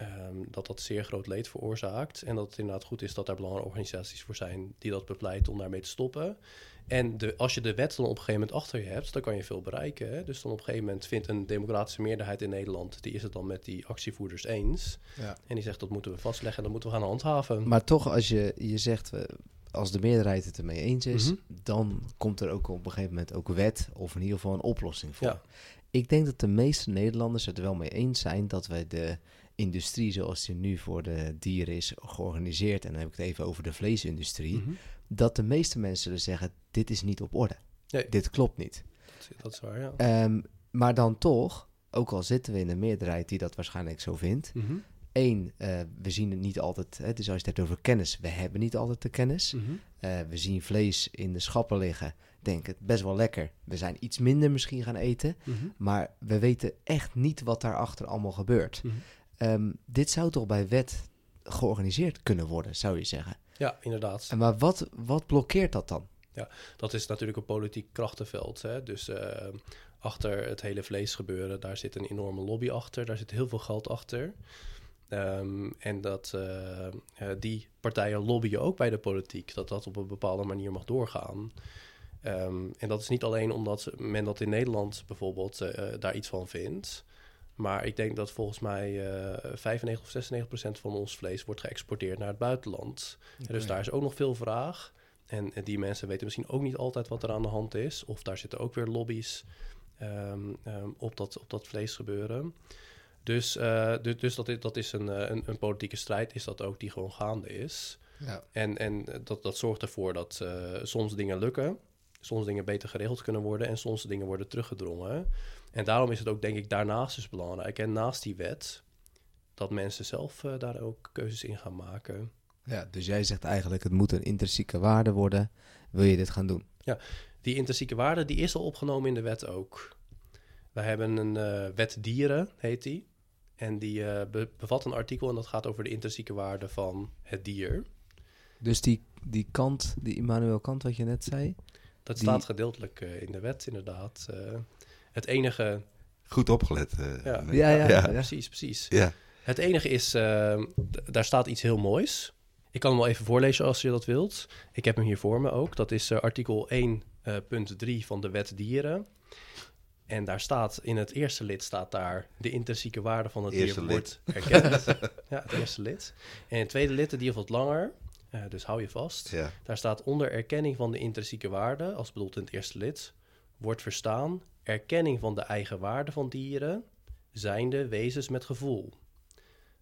Ehm, dat dat zeer groot leed veroorzaakt. En dat het inderdaad goed is dat daar belangenorganisaties voor zijn die dat bepleiten om daarmee te stoppen. En de, als je de wet dan op een gegeven moment achter je hebt, dan kan je veel bereiken. Hè? Dus dan op een gegeven moment vindt een democratische meerderheid in Nederland, die is het dan met die actievoerders eens. Ja. En die zegt dat moeten we vastleggen en dat moeten we gaan handhaven. Maar toch, als je, je zegt, als de meerderheid het ermee eens is, Mhm. dan komt er ook op een gegeven moment ook wet of in ieder geval een oplossing voor. Ja. Ik denk dat de meeste Nederlanders het er wel mee eens zijn dat wij de industrie zoals die nu voor de dieren is georganiseerd, en dan heb ik het even over de vleesindustrie, Mhm. dat de meeste mensen zullen zeggen, dit is niet op orde. Nee. Dit klopt niet. Dat, dat is waar, ja. Ehm, maar dan toch, ook al zitten we in een meerderheid die dat waarschijnlijk zo vindt, Mhm. één, eh, we zien het niet altijd, hè, dus als je het hebt over kennis, we hebben niet altijd de kennis. Mhm. Eh, we zien vlees in de schappen liggen, denk het best wel lekker. We zijn iets minder misschien gaan eten, Mhm. maar we weten echt niet wat daarachter allemaal gebeurt. Ehm, dit zou toch bij wet georganiseerd kunnen worden, zou je zeggen. Ja, inderdaad. En maar wat, wat blokkeert dat dan? Dat is natuurlijk een politiek krachtenveld. Hè? Dus eh, achter het hele vleesgebeuren, daar zit een enorme lobby achter. Daar zit heel veel geld achter. Ehm, en dat, eh, eh, die partijen lobbyen ook bij de politiek. Dat dat op een bepaalde manier mag doorgaan. Ehm, en dat is niet alleen omdat men dat in Nederland bijvoorbeeld daar iets van vindt. Maar ik denk dat volgens mij eh 95 of 96 procent van ons vlees wordt geëxporteerd naar het buitenland. En Dus daar is ook nog veel vraag. En eh, die mensen weten misschien ook niet altijd wat er aan de hand is. Of daar zitten ook weer lobby's ehm, ehm, op, dat, op dat vleesgebeuren. Dus, eh, du- dus dat is, dat is een, eh, een, een politieke strijd, is dat ook, die gewoon gaande is. Ja. En, en dat, dat zorgt ervoor dat eh, soms dingen lukken, soms dingen beter geregeld kunnen worden en soms dingen worden teruggedrongen. En daarom is het ook, denk ik, daarnaast dus belangrijk. En naast die wet, dat mensen zelf eh, daar ook keuzes in gaan maken. Ja, dus jij zegt eigenlijk, het moet een intrinsieke waarde worden, wil je dit gaan doen? Die intrinsieke waarde, die is al opgenomen in de wet ook. We hebben een eh, wet dieren, heet die. En die eh, be- bevat een artikel en dat gaat over de intrinsieke waarde van het dier. Dus die, die kant, die Immanuel Kant wat je net zei, Dat Die- staat gedeeltelijk in de wet, inderdaad. Eh, het enige... Goed opgelet. eh, Ja. Ja, ja, ja. ja. Precies, precies. Ja. Het enige is, eh, d- daar staat iets heel moois. Ik kan hem wel even voorlezen als je dat wilt. Ik heb hem hier voor me ook. Dat is eh, artikel 1.3 van de wet dieren. En daar staat, in het eerste lid staat daar... de intrinsieke waarde van het Eerste dier wordt erkend. ja, het eerste lid. En in het tweede lid, die is wat langer. eh, dus hou je vast. Ja. Daar staat onder erkenning van de intrinsieke waarde... als bedoeld in het eerste lid... wordt verstaan erkenning van de eigen waarde van dieren... zijnde wezens met gevoel.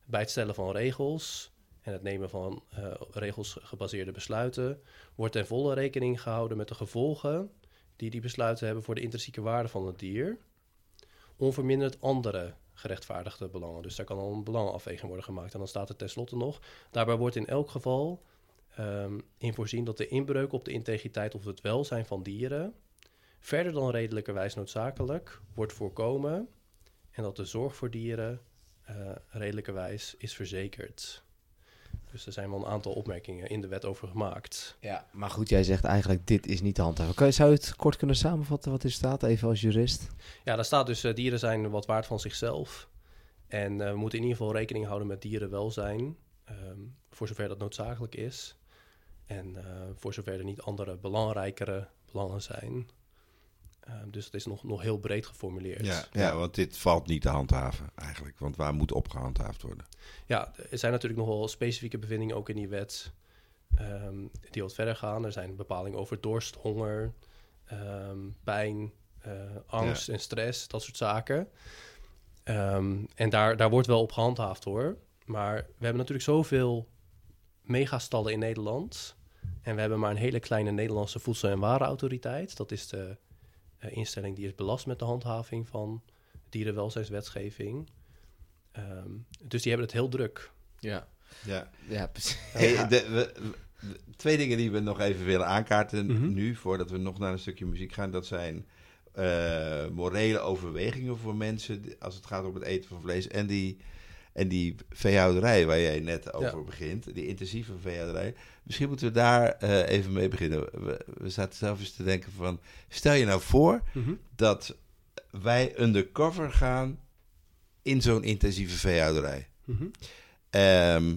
Bij het stellen van regels en het nemen van eh, regels gebaseerde besluiten wordt ten volle rekening gehouden met de gevolgen die die besluiten hebben voor de intrinsieke waarde van het dier, onverminderd andere gerechtvaardigde belangen. Dus daar kan al een belangenafweging worden gemaakt. En dan staat er tenslotte nog, daarbij wordt in elk geval ehm, in voorzien dat de inbreuk op de integriteit of het welzijn van dieren verder dan redelijkerwijs noodzakelijk wordt voorkomen en dat de zorg voor dieren eh redelijkerwijs is verzekerd. Dus er zijn wel een aantal opmerkingen in de wet over gemaakt. Ja, maar goed, jij zegt eigenlijk dit is niet te handhaven. Zou je het kort kunnen samenvatten wat er staat, even als jurist? Ja, daar staat dus, eh, dieren zijn wat waard van zichzelf. En eh, we moeten in ieder geval rekening houden met dierenwelzijn, ehm, voor zover dat noodzakelijk is. En voor zover er niet andere belangrijkere belangen zijn. Ehm, dus het is nog, nog heel breed geformuleerd. Ja, ja, want dit valt niet te handhaven eigenlijk. Want waar moet op gehandhaafd worden? Ja, er zijn natuurlijk nog wel specifieke bevindingen ook in die wet ehm, die wat verder gaan. Er zijn bepalingen over dorst, honger, ehm, pijn, eh, angst en stress, dat soort zaken. Ehm, en daar, daar wordt wel op gehandhaafd hoor. Maar we hebben natuurlijk zoveel megastallen in Nederland. En we hebben maar een hele kleine Nederlandse voedsel- en warenautoriteit. Dat is de eh, instelling die is belast met de handhaving van dierenwelzijnswetgeving. Ehm, dus die hebben het heel druk. Ja. Ja. Ja, precies. Hey, de- we- we- twee dingen die we nog even willen aankaarten Mhm. nu, voordat we nog naar een stukje muziek gaan. Dat zijn eh, morele overwegingen voor mensen als het gaat om het eten van vlees. En die, en die veehouderij waar jij net over begint, die intensieve veehouderij. Misschien moeten we daar eh, even mee beginnen. We, we zaten zelf eens te denken van, stel je nou voor dat wij undercover gaan in zo'n intensieve veehouderij. Mhm. Ehm,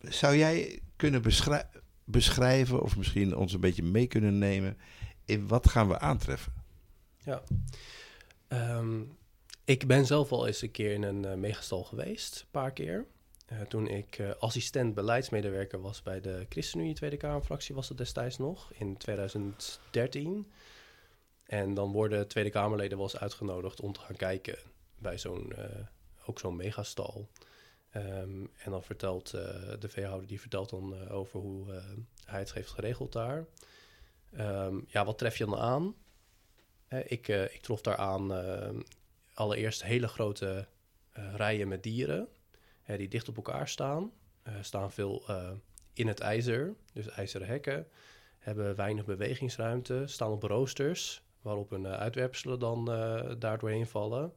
zou jij kunnen beschrij- beschrijven, of misschien ons een beetje mee kunnen nemen, in wat gaan we aantreffen? Ehm, ik ben zelf al eens een keer in een eh, megastal geweest, een paar keer. Eh, toen ik eh, assistent beleidsmedewerker was bij de ChristenUnie Tweede Kamerfractie, was dat destijds nog, in 2013. En dan worden Tweede Kamerleden wel eens uitgenodigd om te gaan kijken bij zo'n, ook zo'n megastal. Ehm, en dan vertelt de veehouder, die vertelt dan over hoe hij het heeft geregeld daar. Ehm, ja, wat tref je dan aan? Ik, ik trof daar aan eh, allereerst hele grote eh, rijen met dieren eh, die dicht op elkaar staan. Er staan veel eh, in het ijzer, dus ijzeren hekken. Hebben weinig bewegingsruimte, staan op roosters waarop hun eh, uitwerpselen dan eh daar vallen.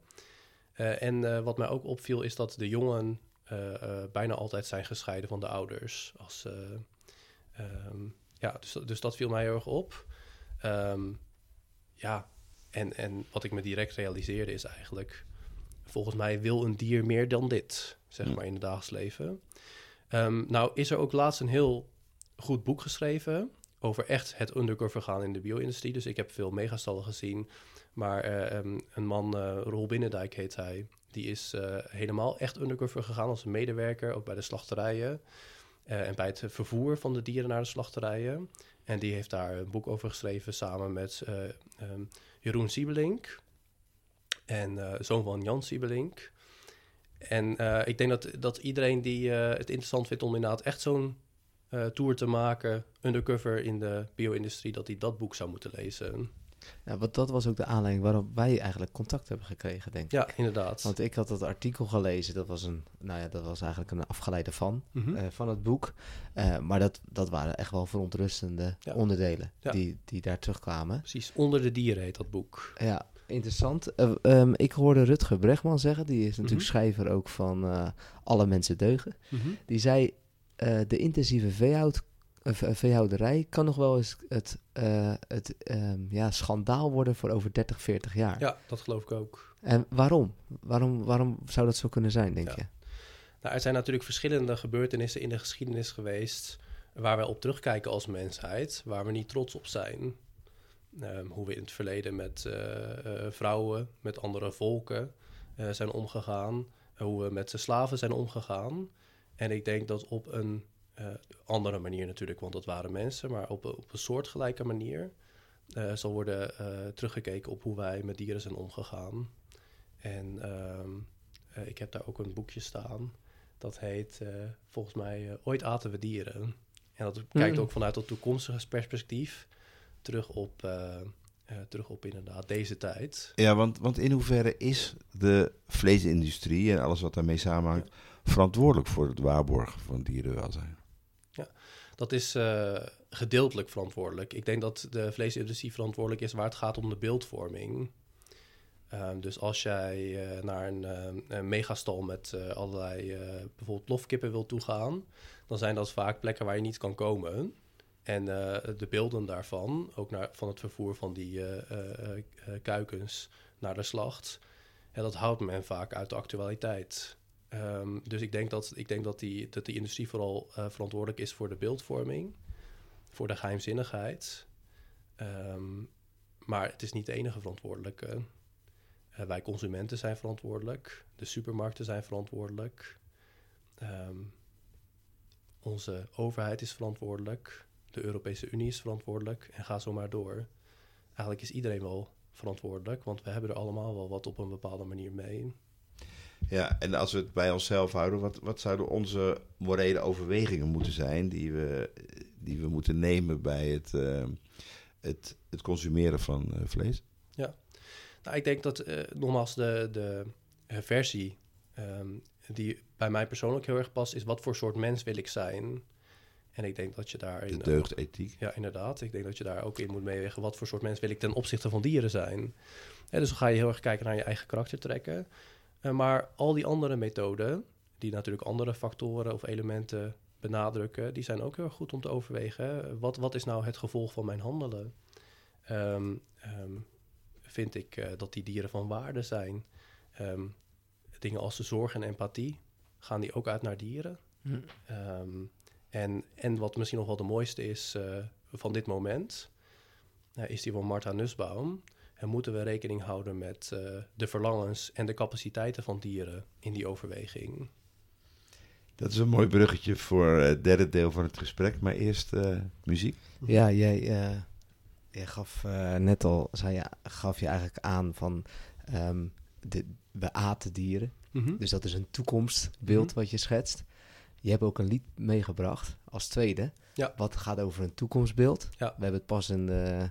Eh, en eh, wat mij ook opviel is dat de jongen eh, eh, bijna altijd zijn gescheiden van de ouders. Als, eh, ehm, ja, dus, dus dat viel mij heel erg op. Ehm, ja, en, en wat ik me direct realiseerde is eigenlijk... volgens mij wil een dier meer dan dit, zeg maar, in het dagelijks leven. Ehm, nou is er ook laatst een heel goed boek geschreven... over echt het undercover gaan in de bio-industrie. Dus ik heb veel megastallen gezien. Maar eh, ehm, een man, eh Roel Binnendijk heet hij... die is eh, helemaal echt undercover gegaan als een medewerker... ook bij de slachterijen... en bij het vervoer van de dieren naar de slachterijen. En die heeft daar een boek over geschreven samen met eh, ehm, Jeroen Siebelink. En eh, zoon van Jan Siebelink. En eh, ik denk dat, dat iedereen die eh, het interessant vindt om inderdaad echt zo'n tour te maken, undercover in de bio-industrie, dat hij dat boek zou moeten lezen. Ja, want dat was ook de aanleiding waarop wij eigenlijk contact hebben gekregen, denk ik. Ja, inderdaad. Want ik had dat artikel gelezen, dat was, een, nou ja, dat was eigenlijk een afgeleide van, Mhm. eh, van het boek. Eh, maar dat, dat waren echt wel verontrustende Ja. onderdelen Ja. die, die daar terugkwamen. Precies, Onder de Dieren heet dat boek. Ja, interessant. Eh, ehm, ik hoorde Rutger Bregman zeggen, die is natuurlijk Mhm. schrijver ook van Alle Mensen Deugen. Die zei, de intensieve veehoud, eh, ve- veehouderij kan nog wel eens het, eh, het ehm, ja, schandaal worden voor over 30, 40 jaar. Ja, dat geloof ik ook. En waarom? waarom? Waarom zou dat zo kunnen zijn, denk Ja. je? Nou, er zijn natuurlijk verschillende gebeurtenissen in de geschiedenis geweest waar wij op terugkijken als mensheid, waar we niet trots op zijn. Ehm, hoe we in het verleden met eh, eh, vrouwen, met andere volken zijn omgegaan, hoe we met de slaven zijn omgegaan. En ik denk dat op een andere manier natuurlijk, want dat waren mensen, maar op, een- op een soortgelijke manier eh, zal worden eh, teruggekeken op hoe wij met dieren zijn omgegaan. En ehm, eh, ik heb daar ook een boekje staan. Dat heet eh, volgens mij eh, Ooit aten we dieren. En dat kijkt Mm. ook vanuit dat toekomstige perspectief terug op, eh, eh, terug op inderdaad deze tijd. Ja, want, want in hoeverre is de vleesindustrie en alles wat daarmee samenhangt verantwoordelijk voor het waarborgen van dierenwelzijn? Dat is eh, gedeeltelijk verantwoordelijk. Ik denk dat de vleesindustrie verantwoordelijk is waar het gaat om de beeldvorming. Ehm, dus als jij eh, naar een, ehm, een megastal met eh, allerlei eh, bijvoorbeeld lofkippen wil toegaan, dan zijn dat vaak plekken waar je niet kan komen. En eh, de beelden daarvan, ook naar, van het vervoer van die eh, eh, eh, kuikens naar de slacht, ja, dat houdt men vaak uit de actualiteit. Ehm, dus ik denk dat, ik denk dat, die, dat die industrie vooral eh, verantwoordelijk is voor de beeldvorming, voor de geheimzinnigheid. Ehm, maar het is niet de enige verantwoordelijke. Eh, wij consumenten zijn verantwoordelijk, de supermarkten zijn verantwoordelijk, Ehm, onze overheid is verantwoordelijk, de Europese Unie is verantwoordelijk en ga zo maar door. Eigenlijk is iedereen wel verantwoordelijk, want we hebben er allemaal wel wat op een bepaalde manier mee. Ja, en als we het bij onszelf houden, wat, wat zouden onze morele overwegingen moeten zijn die we, die we moeten nemen bij het, eh, het, het consumeren van eh, vlees? Nou, ik denk dat eh, nogmaals de, de versie ehm, die bij mij persoonlijk heel erg past, is wat voor soort mens wil ik zijn. En ik denk dat je daarin. De deugdethiek. ja, inderdaad. Ik denk dat je daar ook in moet meewegen. Wat voor soort mens wil ik ten opzichte van dieren zijn? Dus dan ga je heel erg kijken naar je eigen karakter trekken. Eh, maar al die andere methoden, die natuurlijk andere factoren of elementen benadrukken, die zijn ook heel erg goed om te overwegen. Wat, wat is nou het gevolg van mijn handelen? Ehm, ehm, vind ik eh, dat die dieren van waarde zijn? Ehm, dingen als de zorg en empathie, gaan die ook uit naar dieren. Hm. En, en wat misschien nog wel de mooiste is eh, van dit moment, is die van Martha Nussbaum. En moeten we rekening houden met eh, de verlangens en de capaciteiten van dieren in die overweging? Dat is een mooi bruggetje voor het derde deel van het gesprek. Maar eerst eh, muziek. Ja, jij, eh, jij gaf eh, net al, zei je, gaf je eigenlijk aan van ehm, de, we aten dieren. Mhm. Dus dat is een toekomstbeeld Mhm. wat je schetst. Je hebt ook een lied meegebracht als tweede. Ja. Wat gaat over een toekomstbeeld. Ja. We hebben het pas in de,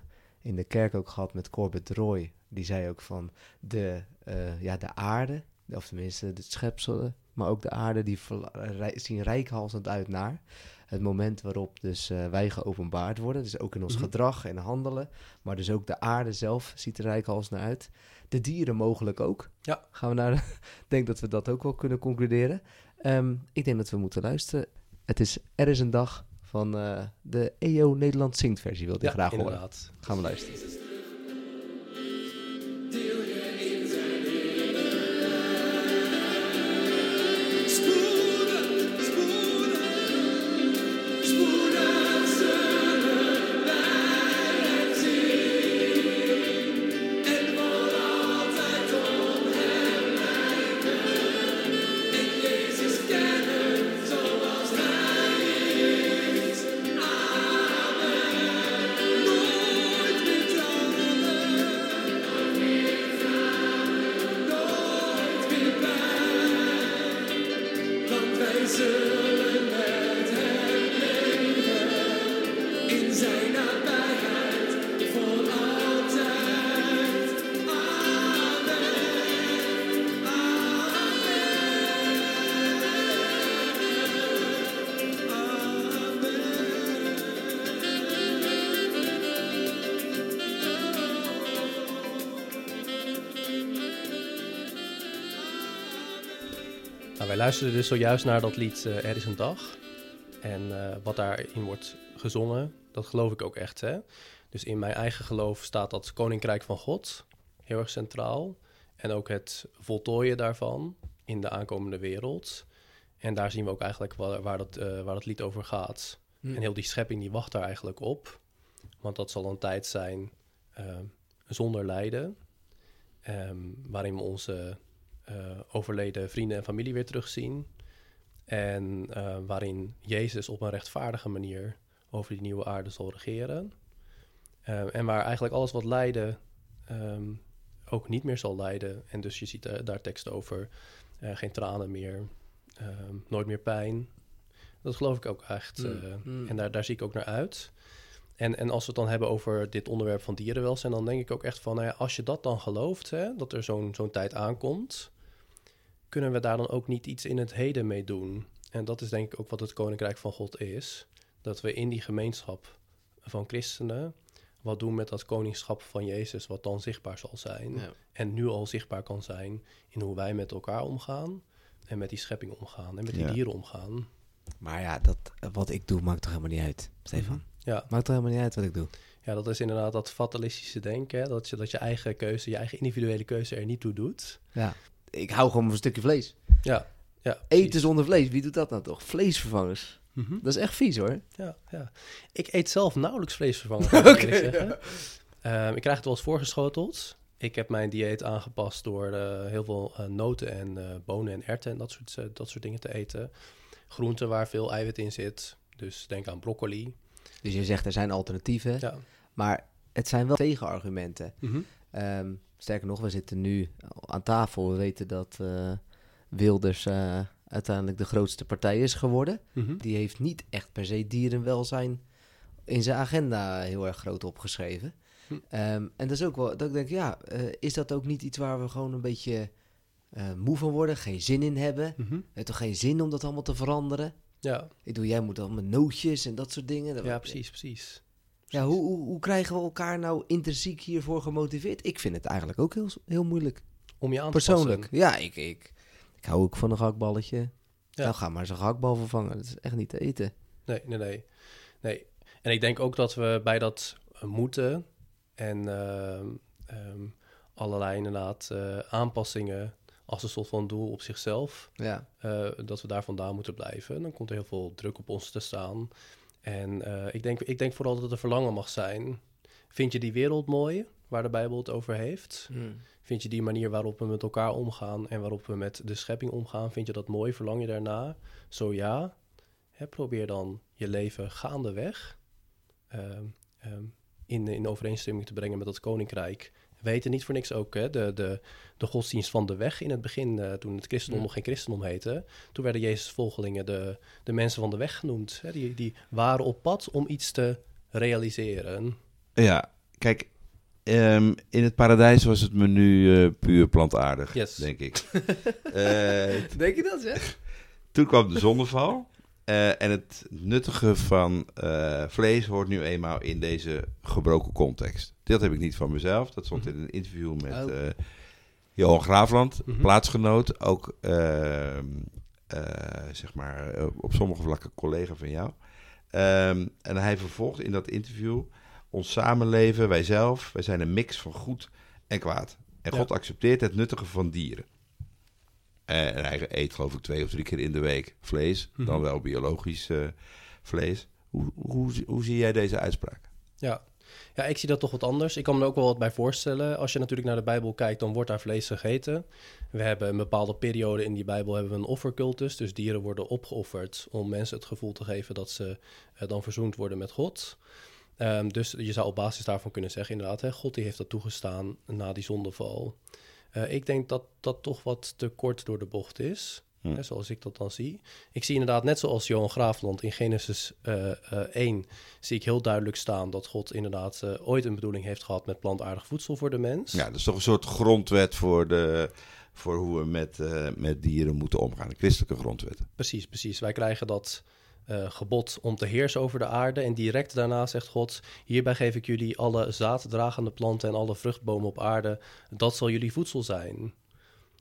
in de kerk ook gehad met Corbett Roy. Die zei ook van de, eh, ja, de aarde, of tenminste de schepselen, maar ook de aarde, die rij- zien rijkhalsend uit naar het moment waarop dus eh, wij geopenbaard worden. Dus ook in ons Mhm. gedrag en handelen. Maar dus ook de aarde zelf ziet er rijkhalsend naar uit. De dieren mogelijk ook. Ja. Gaan we naar. Denk dat we dat ook wel kunnen concluderen. Ehm, ik denk dat we moeten luisteren. Het is Er is een dag van eh, de EO Nederland zingt versie. Wilde Ja, graag horen. Gaan we luisteren. Wij luisterden dus zojuist naar dat lied eh, Er is een dag. En eh, wat daarin wordt gezongen, dat geloof ik ook echt. Hè? Dus in mijn eigen geloof staat dat Koninkrijk van God heel erg centraal. En ook het voltooien daarvan in de aankomende wereld. En daar zien we ook eigenlijk waar, waar, dat, eh, waar dat lied over gaat. Hm. En heel die schepping die wacht daar eigenlijk op. Want dat zal een tijd zijn zonder lijden. ehm, waarin we onze eh, overleden vrienden en familie weer terugzien. En eh, waarin Jezus op een rechtvaardige manier over die nieuwe aarde zal regeren. Eh, en waar eigenlijk alles wat lijden ehm, ook niet meer zal lijden. En dus je ziet daar teksten over geen tranen meer, ehm, nooit meer pijn. Dat geloof ik ook echt. Mm, eh, mm. En daar, daar zie ik ook naar uit. En, en als we het dan hebben over dit onderwerp van dierenwelzijn, dan denk ik ook echt van, nou ja, als je dat dan gelooft, hè, dat er zo'n zo'n tijd aankomt, kunnen we daar dan ook niet iets in het heden mee doen? En dat is denk ik ook wat het Koninkrijk van God is. Dat we in die gemeenschap van christenen wat doen met dat koningschap van Jezus, wat dan zichtbaar zal zijn. Ja. En nu al zichtbaar kan zijn in hoe wij met elkaar omgaan. En met die schepping omgaan. En met die Ja. dieren omgaan. Maar ja, dat, wat ik doe maakt toch helemaal niet uit, Stefan? Ja, Maakt toch helemaal niet uit wat ik doe? ja, dat is inderdaad dat fatalistische denken. Hè? Dat, je, dat je eigen keuze, je eigen individuele keuze er niet toe doet. Ja. Ik hou gewoon van een stukje vlees. Ja, ja. Eten zonder vlees, wie doet dat nou toch? Vleesvervangers. Mhm. Dat is echt vies hoor. Ja, ja. Ik eet zelf nauwelijks vleesvervangers, zeggen. Ehm, ik krijg het wel eens voorgeschoteld. Ik heb mijn dieet aangepast door eh, heel veel eh, noten en eh, bonen en erwten en dat soort, dat soort dingen te eten. Groenten waar veel eiwit in zit. Dus denk aan broccoli. Dus je zegt er zijn alternatieven, Ja. maar het zijn wel tegenargumenten. Ehm, sterker nog, we zitten nu aan tafel. We weten dat eh, Wilders eh, uiteindelijk de grootste partij is geworden. Mhm. Die heeft niet echt per se dierenwelzijn in zijn agenda heel erg groot opgeschreven. Hm. Ehm, en dat is ook wel, dat ik denk, ja, eh, is dat ook niet iets waar we gewoon een beetje moe van worden, geen zin in hebben? Het heeft toch geen zin om dat allemaal te veranderen? Ja, Ik doe, jij moet dan met nootjes en dat soort dingen. Dat- ja, precies, precies. Ja, hoe, hoe, hoe krijgen we elkaar nou intrinsiek hiervoor gemotiveerd? Ik vind het eigenlijk ook heel, heel moeilijk. Om je aan te Persoonlijk. passen. Ja, ik, ik, ik hou ook van een gehaktballetje. Ja. Nou, ga maar zo'n gehaktbal vervangen. Dat is echt niet te eten. Nee, nee, nee, nee. En ik denk ook dat we bij dat eh, moeten en ehm, ehm, allerlei inderdaad eh, aanpassingen als een soort van doel op zichzelf. Ja. eh, dat we daar vandaan moeten blijven. Dan komt er heel veel druk op ons te staan. En eh, ik, denk, ik denk vooral dat er verlangen mag zijn. Vind je die wereld mooi, waar de Bijbel het over heeft? Vind je die manier waarop we met elkaar omgaan en waarop we met de schepping omgaan, vind je dat mooi? Verlang je daarna? Zo ja, hè, probeer dan je leven gaandeweg ehm, ehm, in, in overeenstemming te brengen met dat koninkrijk. We weten niet voor niks ook hè, de, de, de godsdienst van de weg in het begin, eh, toen het christendom Ja. nog geen christendom heette. Toen werden Jezus' volgelingen de, de mensen van de weg genoemd. Hè, die, die waren op pad om iets te realiseren. Ja, kijk, ehm, in het paradijs was het menu eh, puur plantaardig, Yes. denk ik. Eh, Denk je dat, zeg? toen kwam de zonneval. Eh, en het nuttige van eh, vlees hoort nu eenmaal in deze gebroken context. Dat heb ik niet van mezelf. Dat stond in een interview met Oh. eh, Johan Graafland, Mhm. plaatsgenoot. Ook, ehm, eh, zeg maar, op sommige vlakken collega van jou. Ehm, en hij vervolgt in dat interview... Ons samenleven, wij zelf, wij zijn een mix van goed en kwaad. En Ja. God accepteert het nuttige van dieren. Eh, En hij eet geloof ik twee of drie keer in de week vlees. Mhm. Dan wel biologisch eh, vlees. Hoe, hoe, hoe zie jij deze uitspraak? Ja. ja, ik zie dat toch wat anders. Ik kan me er ook wel wat bij voorstellen. Als je natuurlijk naar de Bijbel kijkt, dan wordt daar vlees gegeten. We hebben een bepaalde periode in die Bijbel hebben we een offercultus. Dus dieren worden opgeofferd om mensen het gevoel te geven dat ze eh, dan verzoend worden met God. Ehm, dus je zou op basis daarvan kunnen zeggen, inderdaad, hè, God die heeft dat toegestaan na die zondeval. Eh, ik denk dat dat toch wat te kort door de bocht is. Hm. Hè, zoals ik dat dan zie. Ik zie inderdaad, net zoals Johan Graafland in Genesis eh, eh, 1, zie ik heel duidelijk staan dat God inderdaad eh, ooit een bedoeling heeft gehad met plantaardig voedsel voor de mens. Ja, dat is toch een soort grondwet voor, de, voor hoe we met, eh, met dieren moeten omgaan. Een christelijke grondwet. Precies, precies. Wij krijgen dat eh, gebod om te heersen over de aarde. En direct daarna zegt God: Hierbij geef ik jullie alle zaaddragende planten en alle vruchtbomen op aarde. Dat zal jullie voedsel zijn.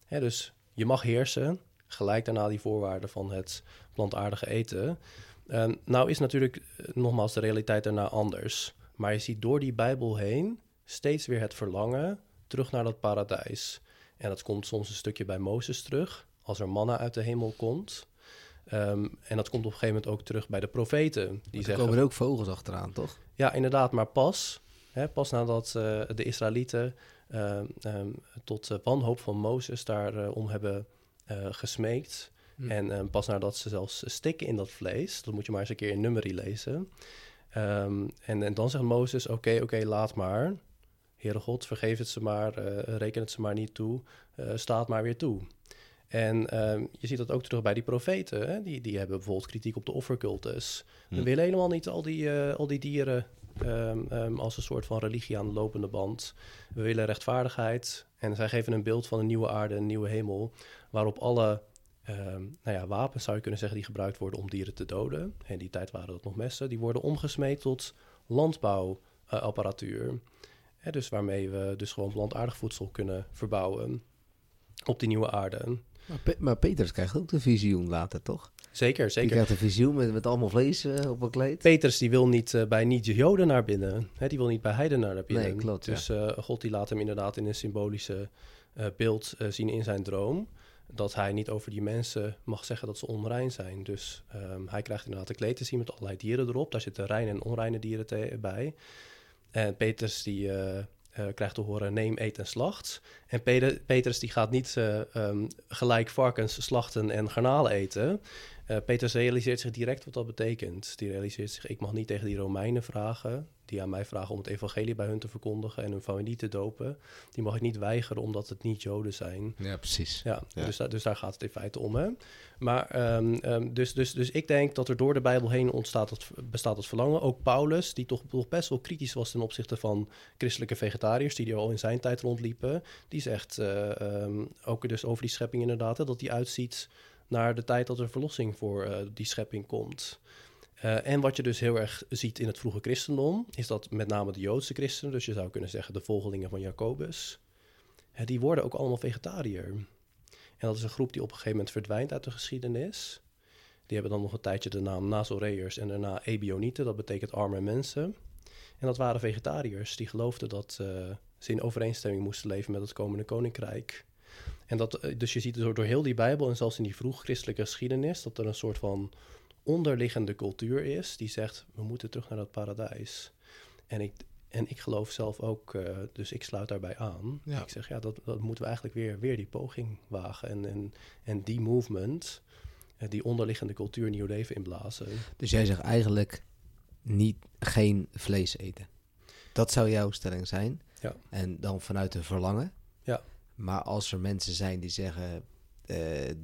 Hè, dus je mag heersen. Gelijk daarna die voorwaarden van het plantaardige eten. Ehm, nou is natuurlijk eh, nogmaals de realiteit daarna anders. Maar je ziet door die Bijbel heen steeds weer het verlangen terug naar dat paradijs. En dat komt soms een stukje bij Mozes terug, als er manna uit de hemel komt. Ehm, en dat komt op een gegeven moment ook terug bij de profeten. Die Die zeggen, komen er ook vogels achteraan, toch? ja, inderdaad, maar pas, hè, pas nadat eh, de Israëlieten ehm, ehm, tot eh, wanhoop van Mozes daarom om hebben eh, gesmeekt. Hm. En ehm, pas nadat ze zelfs stikken in dat vlees, dat moet je maar eens een keer in nummerie lezen. Ehm, en, en dan zegt Mozes, oké, oké, laat maar. Heere God, vergeef het ze maar, eh, reken het ze maar niet toe, eh sta het maar weer toe. En ehm, je ziet dat ook terug bij die profeten. Hè? Die, die hebben bijvoorbeeld kritiek op de offercultus. We Hm. willen helemaal niet al die, eh, al die dieren ehm, ehm, als een soort van religie aan de lopende band. We willen rechtvaardigheid. En zij geven een beeld van een nieuwe aarde, een nieuwe hemel. Waarop alle nou ja, wapens, zou je kunnen zeggen, die gebruikt worden om dieren te doden. In die tijd waren dat nog messen. Die worden omgesmeed tot landbouwapparatuur. Hè, dus waarmee we dus gewoon plantaardig voedsel kunnen verbouwen op die nieuwe aarde. Maar, Pe- maar Peters krijgt ook de visioen later, toch? Zeker, Die zeker. krijgt een visioen met, met allemaal vlees eh, op een kleed. Petrus die wil niet eh, bij niet-Joden naar binnen. Hè, die wil niet bij heidenen naar binnen. Nee, klopt, ja. Dus eh, God die laat hem inderdaad in een symbolische beeld zien in zijn droom. Dat hij niet over die mensen mag zeggen dat ze onrein zijn. Dus ehm, hij krijgt inderdaad een kleed te zien met allerlei dieren erop. Daar zitten reine en onreine dieren bij. En Petrus die eh, krijgt te horen neem, eet en slacht. En Petrus die gaat niet ehm, gelijk varkens slachten en garnalen eten. Eh, Petrus realiseert zich direct wat dat betekent. Die realiseert zich, ik mag niet tegen die Romeinen vragen, die aan mij vragen om het evangelie bij hun te verkondigen en hun familie te dopen. Die mag ik niet weigeren omdat het niet Joden zijn. Ja, precies. Ja, Ja. Dus, daar, dus daar gaat het in feite om. Hè? Maar ehm, ehm, dus, dus, dus ik denk dat er door de Bijbel heen ontstaat het, bestaat het verlangen. Ook Paulus, die toch, toch best wel kritisch was ten opzichte van christelijke vegetariërs, die er al in zijn tijd rondliepen, die zegt ehm, ook dus over die schepping inderdaad, hè, dat die uitziet naar de tijd dat er verlossing voor eh, die schepping komt. Eh, en wat je dus heel erg ziet in het vroege christendom, is dat met name de Joodse christenen, dus je zou kunnen zeggen de volgelingen van Jacobus, die worden ook allemaal vegetariër. En dat is een groep die op een gegeven moment verdwijnt uit de geschiedenis. Die hebben dan nog een tijdje de naam Nazoreërs en daarna Ebionieten, dat betekent arme mensen. En dat waren vegetariërs die geloofden dat eh, ze in overeenstemming moesten leven met het komende koninkrijk. En dat, eh, dus je ziet door, door heel die Bijbel en zelfs in die vroeg-christelijke geschiedenis... dat er een soort van onderliggende cultuur is die zegt... we moeten terug naar dat paradijs. En ik, en ik geloof zelf ook, eh, dus ik sluit daarbij aan. Ja. Ik zeg, ja, dat, dat moeten we eigenlijk weer, weer die poging wagen. En, en, en die movement, eh, die onderliggende cultuur nieuw leven inblazen. Dus jij zegt eigenlijk niet geen vlees eten. Dat zou jouw stelling zijn. Ja. En dan vanuit een verlangen. Ja. Maar als er mensen zijn die zeggen, eh,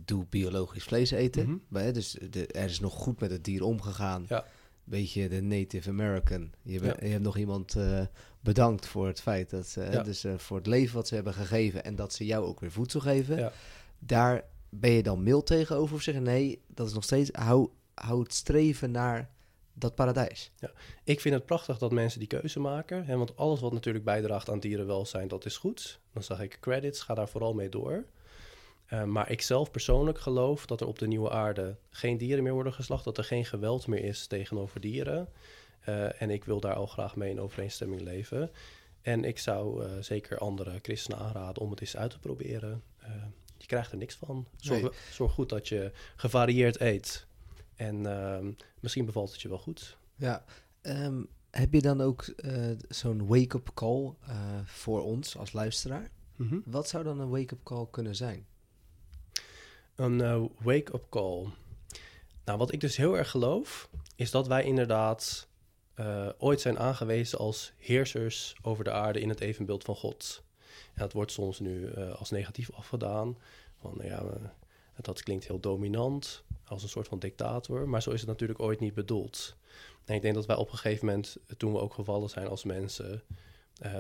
doe biologisch vlees eten. Mhm. Maar, dus de, er is nog goed met het dier omgegaan. Ja. Beetje de Native American. Je, be- Ja. je hebt nog iemand eh, bedankt voor het feit dat ze, Ja. dus eh, voor het leven wat ze hebben gegeven en dat ze jou ook weer voedsel geven. Ja. Daar ben je dan mild tegenover of zeggen nee, dat is nog steeds hou, hou het streven naar dat paradijs. Ik vind het prachtig dat mensen die keuze maken. Hè, want alles wat natuurlijk bijdraagt aan dierenwelzijn, dat is goed. Dan zag ik credits, ga daar vooral mee door. Eh, maar ik zelf persoonlijk geloof dat er op de nieuwe aarde geen dieren meer worden geslacht. Dat er geen geweld meer is tegenover dieren. Eh, en ik wil daar al graag mee in overeenstemming leven. En ik zou eh, zeker andere christenen aanraden om het eens uit te proberen. Je krijgt er niks van. Zorg, Nee. zorg goed dat je gevarieerd eet. En ehm, misschien bevalt het je wel goed. Ja. Ehm, heb je dan ook zo'n wake-up call voor ons als luisteraar? Mhm. Wat zou dan een wake-up call kunnen zijn? Een eh, wake-up call. Nou, wat ik dus heel erg geloof, is dat wij inderdaad eh, ooit zijn aangewezen als heersers over de aarde in het evenbeeld van God. En dat wordt soms nu eh, als negatief afgedaan. Van, nou ja, dat klinkt heel dominant, als een soort van dictator. Maar zo is het natuurlijk ooit niet bedoeld. En ik denk dat wij op een gegeven moment, toen we ook gevallen zijn als mensen,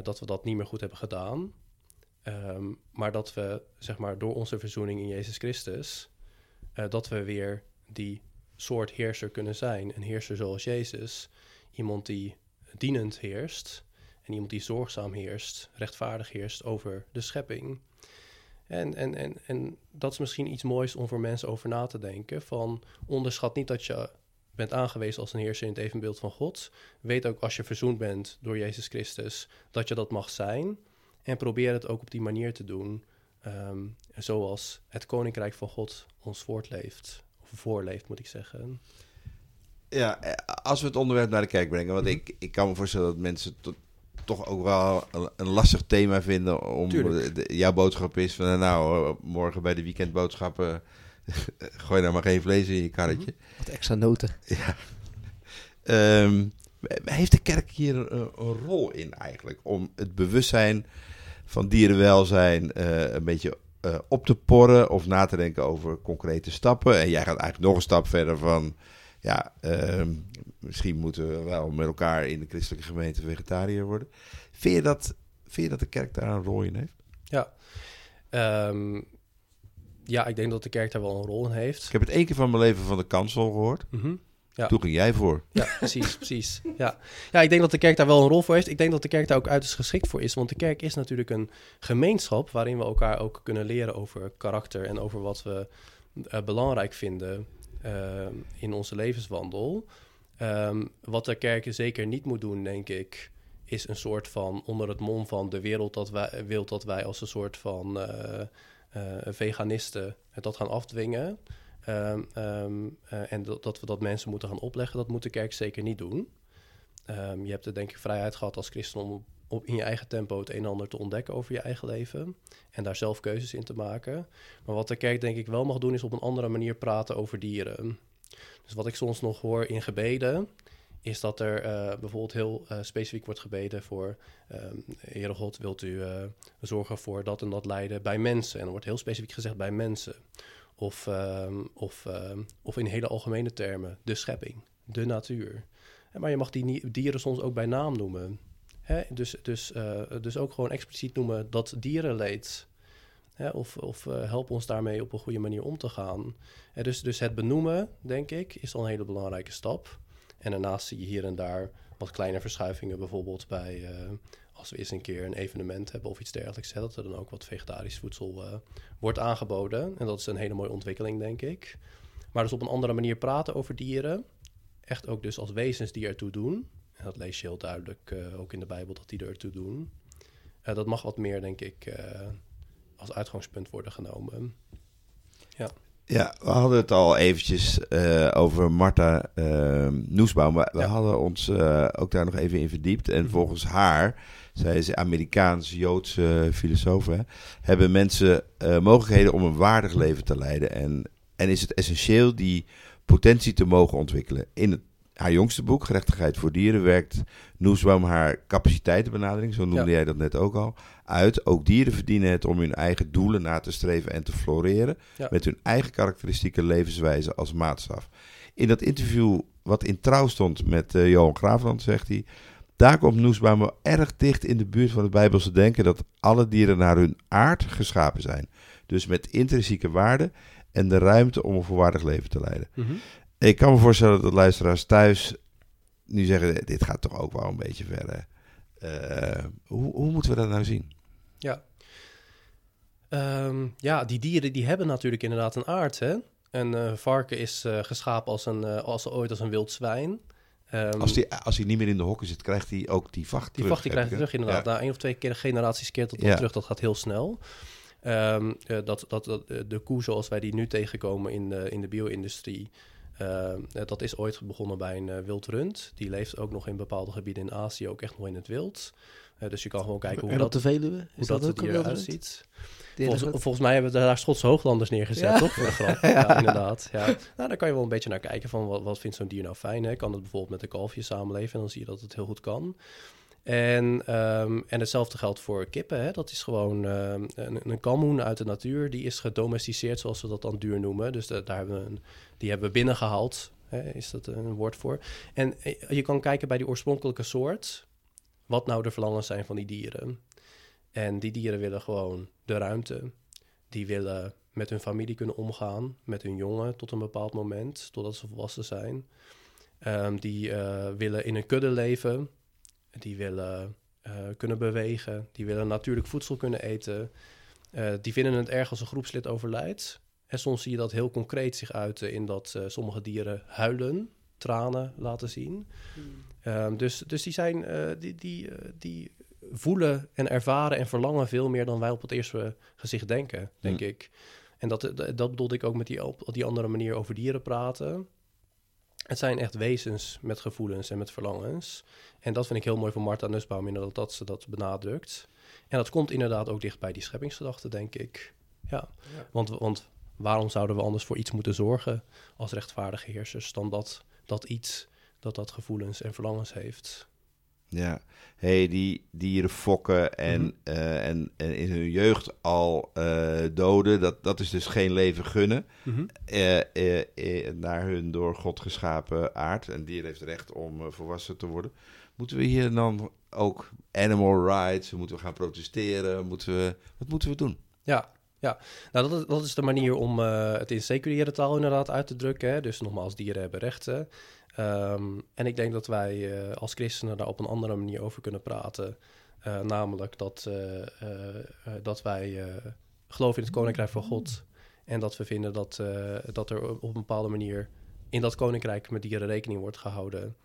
dat we dat niet meer goed hebben gedaan. Ehm, maar dat we, zeg maar, door onze verzoening in Jezus Christus, eh, dat we weer die soort heerser kunnen zijn. Een heerser zoals Jezus. Iemand die dienend heerst. En iemand die zorgzaam heerst, rechtvaardig heerst over de schepping. En, en, en, en dat is misschien iets moois om voor mensen over na te denken. Van onderschat niet dat je bent aangewezen als een heerser in het evenbeeld van God. Weet ook als je verzoend bent door Jezus Christus, dat je dat mag zijn. En probeer het ook op die manier te doen, ehm, zoals het Koninkrijk van God ons voortleeft. Of voorleeft, moet ik zeggen. Ja, eh, als we het onderwerp naar de kerk brengen. Want Mhm. ik, ik kan me voorstellen dat mensen to- toch ook wel een, lastig thema vinden. Om de- jouw boodschap is van nou, morgen bij de weekendboodschappen. gooi nou maar geen vlees in je karretje. Wat extra noten. Ja. Ehm, heeft de kerk hier een, een rol in eigenlijk? Om het bewustzijn van dierenwelzijn eh, een beetje eh, op te porren of na te denken over concrete stappen. En jij gaat eigenlijk nog een stap verder van, ja, ehm, misschien moeten we wel met elkaar in de christelijke gemeente vegetariër worden. Vind je dat, vind je dat de kerk daar een rol in heeft? Ehm, ja, ik denk dat de kerk daar wel een rol in heeft. Ik heb het één keer van mijn leven van de kansel gehoord. Mhm. Ja. Toen ging jij voor. Ja, precies, precies. Ja. ja, ik denk dat de kerk daar wel een rol voor heeft. Ik denk dat de kerk daar ook uiterst geschikt voor is. Want de kerk is natuurlijk een gemeenschap waarin we elkaar ook kunnen leren over karakter en over wat we eh, belangrijk vinden eh, in onze levenswandel. Ehm, wat de kerk zeker niet moet doen, denk ik, is een soort van onder het mom van de wereld dat wij wil dat wij als een soort van eh, eh, veganisten dat gaan afdwingen. Ehm, ehm, eh, en dat, dat we dat mensen moeten gaan opleggen, dat moet de kerk zeker niet doen. Ehm, je hebt de denk ik vrijheid gehad als christen om op, in je eigen tempo het een en ander te ontdekken over je eigen leven. En daar zelf keuzes in te maken. Maar wat de kerk denk ik wel mag doen, is op een andere manier praten over dieren. Dus wat ik soms nog hoor in gebeden, is dat er eh, bijvoorbeeld heel eh, specifiek wordt gebeden voor... ehm Heere God, wilt u zorgen voor dat en dat lijden bij mensen? En dan wordt heel specifiek gezegd bij mensen. Of, ehm, of, ehm, of in hele algemene termen, de schepping, de natuur. Maar je mag die dieren soms ook bij naam noemen. Dus, dus, eh, dus ook gewoon expliciet noemen dat dierenleed. Hè? Of, of eh, help ons daarmee op een goede manier om te gaan. Dus, dus het benoemen, denk ik, is al een hele belangrijke stap. En daarnaast zie je hier en daar wat kleine verschuivingen, bijvoorbeeld bij eh, als we eens een keer een evenement hebben of iets dergelijks, hè, dat er dan ook wat vegetarisch voedsel eh, wordt aangeboden. En dat is een hele mooie ontwikkeling, denk ik. Maar dus op een andere manier praten over dieren. Echt ook dus als wezens die ertoe doen. En dat lees je heel duidelijk eh, ook in de Bijbel dat die ertoe doen. Eh, dat mag wat meer, denk ik, als uitgangspunt worden genomen. Ja, we hadden het al eventjes eh, over Marta uh, Noesbaum. We, we Ja. hadden ons eh, ook daar nog even in verdiept. En Mhm. volgens haar, zij is Amerikaans-Joodse filosoof, hè, hebben mensen eh, mogelijkheden om een waardig leven te leiden. En, en is het essentieel die potentie te mogen ontwikkelen. In het, haar jongste boek, Gerechtigheid voor Dieren, werkt Noesbaum haar capaciteitenbenadering, zo noemde Ja. jij dat net ook al, uit. Ook dieren verdienen het om hun eigen doelen na te streven en te floreren Ja. met hun eigen karakteristieke levenswijze als maatstaf. In dat interview wat in trouw stond met eh, Johan Graafland, zegt hij... Daar komt Noesbaum wel erg dicht in de buurt van het Bijbelse denken... dat alle dieren naar hun aard geschapen zijn. Dus met intrinsieke waarde en de ruimte om een volwaardig leven te leiden. Ik kan me voorstellen dat luisteraars thuis nu zeggen... dit gaat toch ook wel een beetje ver, hè? Eh, hoe, hoe moeten we dat nou zien? Ja. Ehm, ja, die dieren die hebben natuurlijk inderdaad een aard. Hè? Een eh, varken is eh, geschapen als, een, als ooit als een wild zwijn. Ehm, Als hij als die niet meer in de hokken zit, krijgt hij ook die vacht die terug, vacht die krijgt hij terug inderdaad. Ja. Na één of twee keer generaties keert dat Ja. terug. Dat gaat heel snel. Ehm, eh, dat, dat, dat, de koe zoals wij die nu tegenkomen in de, in de bio-industrie... ehm, eh, dat is ooit begonnen bij een eh, wild rund. Die leeft ook nog in bepaalde gebieden in Azië, ook echt nog in het wild. Eh, dus je kan gewoon kijken hoe en dat, de Veluwe? hoe Is dat, dat, het eruit ziet. Volgens, volgens mij hebben we daar Schotse hooglanders neergezet, Ja. toch? Voor de grap. Ja, inderdaad. Ja. Nou, daar kan je wel een beetje naar kijken van wat, wat vindt zo'n dier nou fijn. Hè? Kan het bijvoorbeeld met een kalfje samenleven? En dan zie je dat het heel goed kan. En, ehm, en hetzelfde geldt voor kippen. Hè? Dat is gewoon ehm, een, een uit de natuur. Die is gedomesticeerd, zoals we dat dan duur noemen. Dus da- daar hebben we die hebben we binnengehaald. Hè? Is dat een woord voor? En eh, je kan kijken bij die oorspronkelijke soort. Wat nou de verlangens zijn van die dieren. En die dieren willen gewoon de ruimte. Die willen met hun familie kunnen omgaan, met hun jongen tot een bepaald moment, totdat ze volwassen zijn. Ehm, die eh, willen in een kudde leven. Die willen eh, kunnen bewegen. Die willen natuurlijk voedsel kunnen eten. Eh, die vinden het erg als een groepslid overlijdt. En soms zie je dat heel concreet zich uiten in dat eh, sommige dieren huilen, tranen laten zien. Ehm, dus, dus die zijn, eh, die, die, eh, die voelen en ervaren en verlangen veel meer dan wij op het eerste gezicht denken, denk Mm. ik. En dat, dat, dat bedoelde ik ook met die, op die andere manier over dieren praten. Het zijn echt wezens met gevoelens en met verlangens. En dat vind ik heel mooi van Martha Nussbaum, inderdaad, dat ze dat benadrukt. En dat komt inderdaad ook dicht bij die scheppingsgedachte, denk ik. Ja, Want, want waarom zouden we anders voor iets moeten zorgen als rechtvaardige heersers dan dat, dat iets dat dat gevoelens en verlangens heeft? Ja, hey, die dieren fokken en, Mhm. eh, en, en in hun jeugd al eh, doden, dat, dat is dus geen leven gunnen. eh, naar hun door God geschapen aard. En dier heeft recht om volwassen te worden. Moeten we hier dan ook animal rights, moeten we gaan protesteren, moeten we, wat moeten we doen? Ja, ja. Nou, dat is, dat is de manier om het in seculiere taal inderdaad uit te drukken. Hè? Dus nogmaals, dieren hebben rechten. Ehm, en ik denk dat wij eh, als christenen daar op een andere manier over kunnen praten. Eh, namelijk dat, eh, dat wij geloven in het koninkrijk van God. En dat we vinden dat, dat er op een bepaalde manier in dat koninkrijk met dieren rekening wordt gehouden.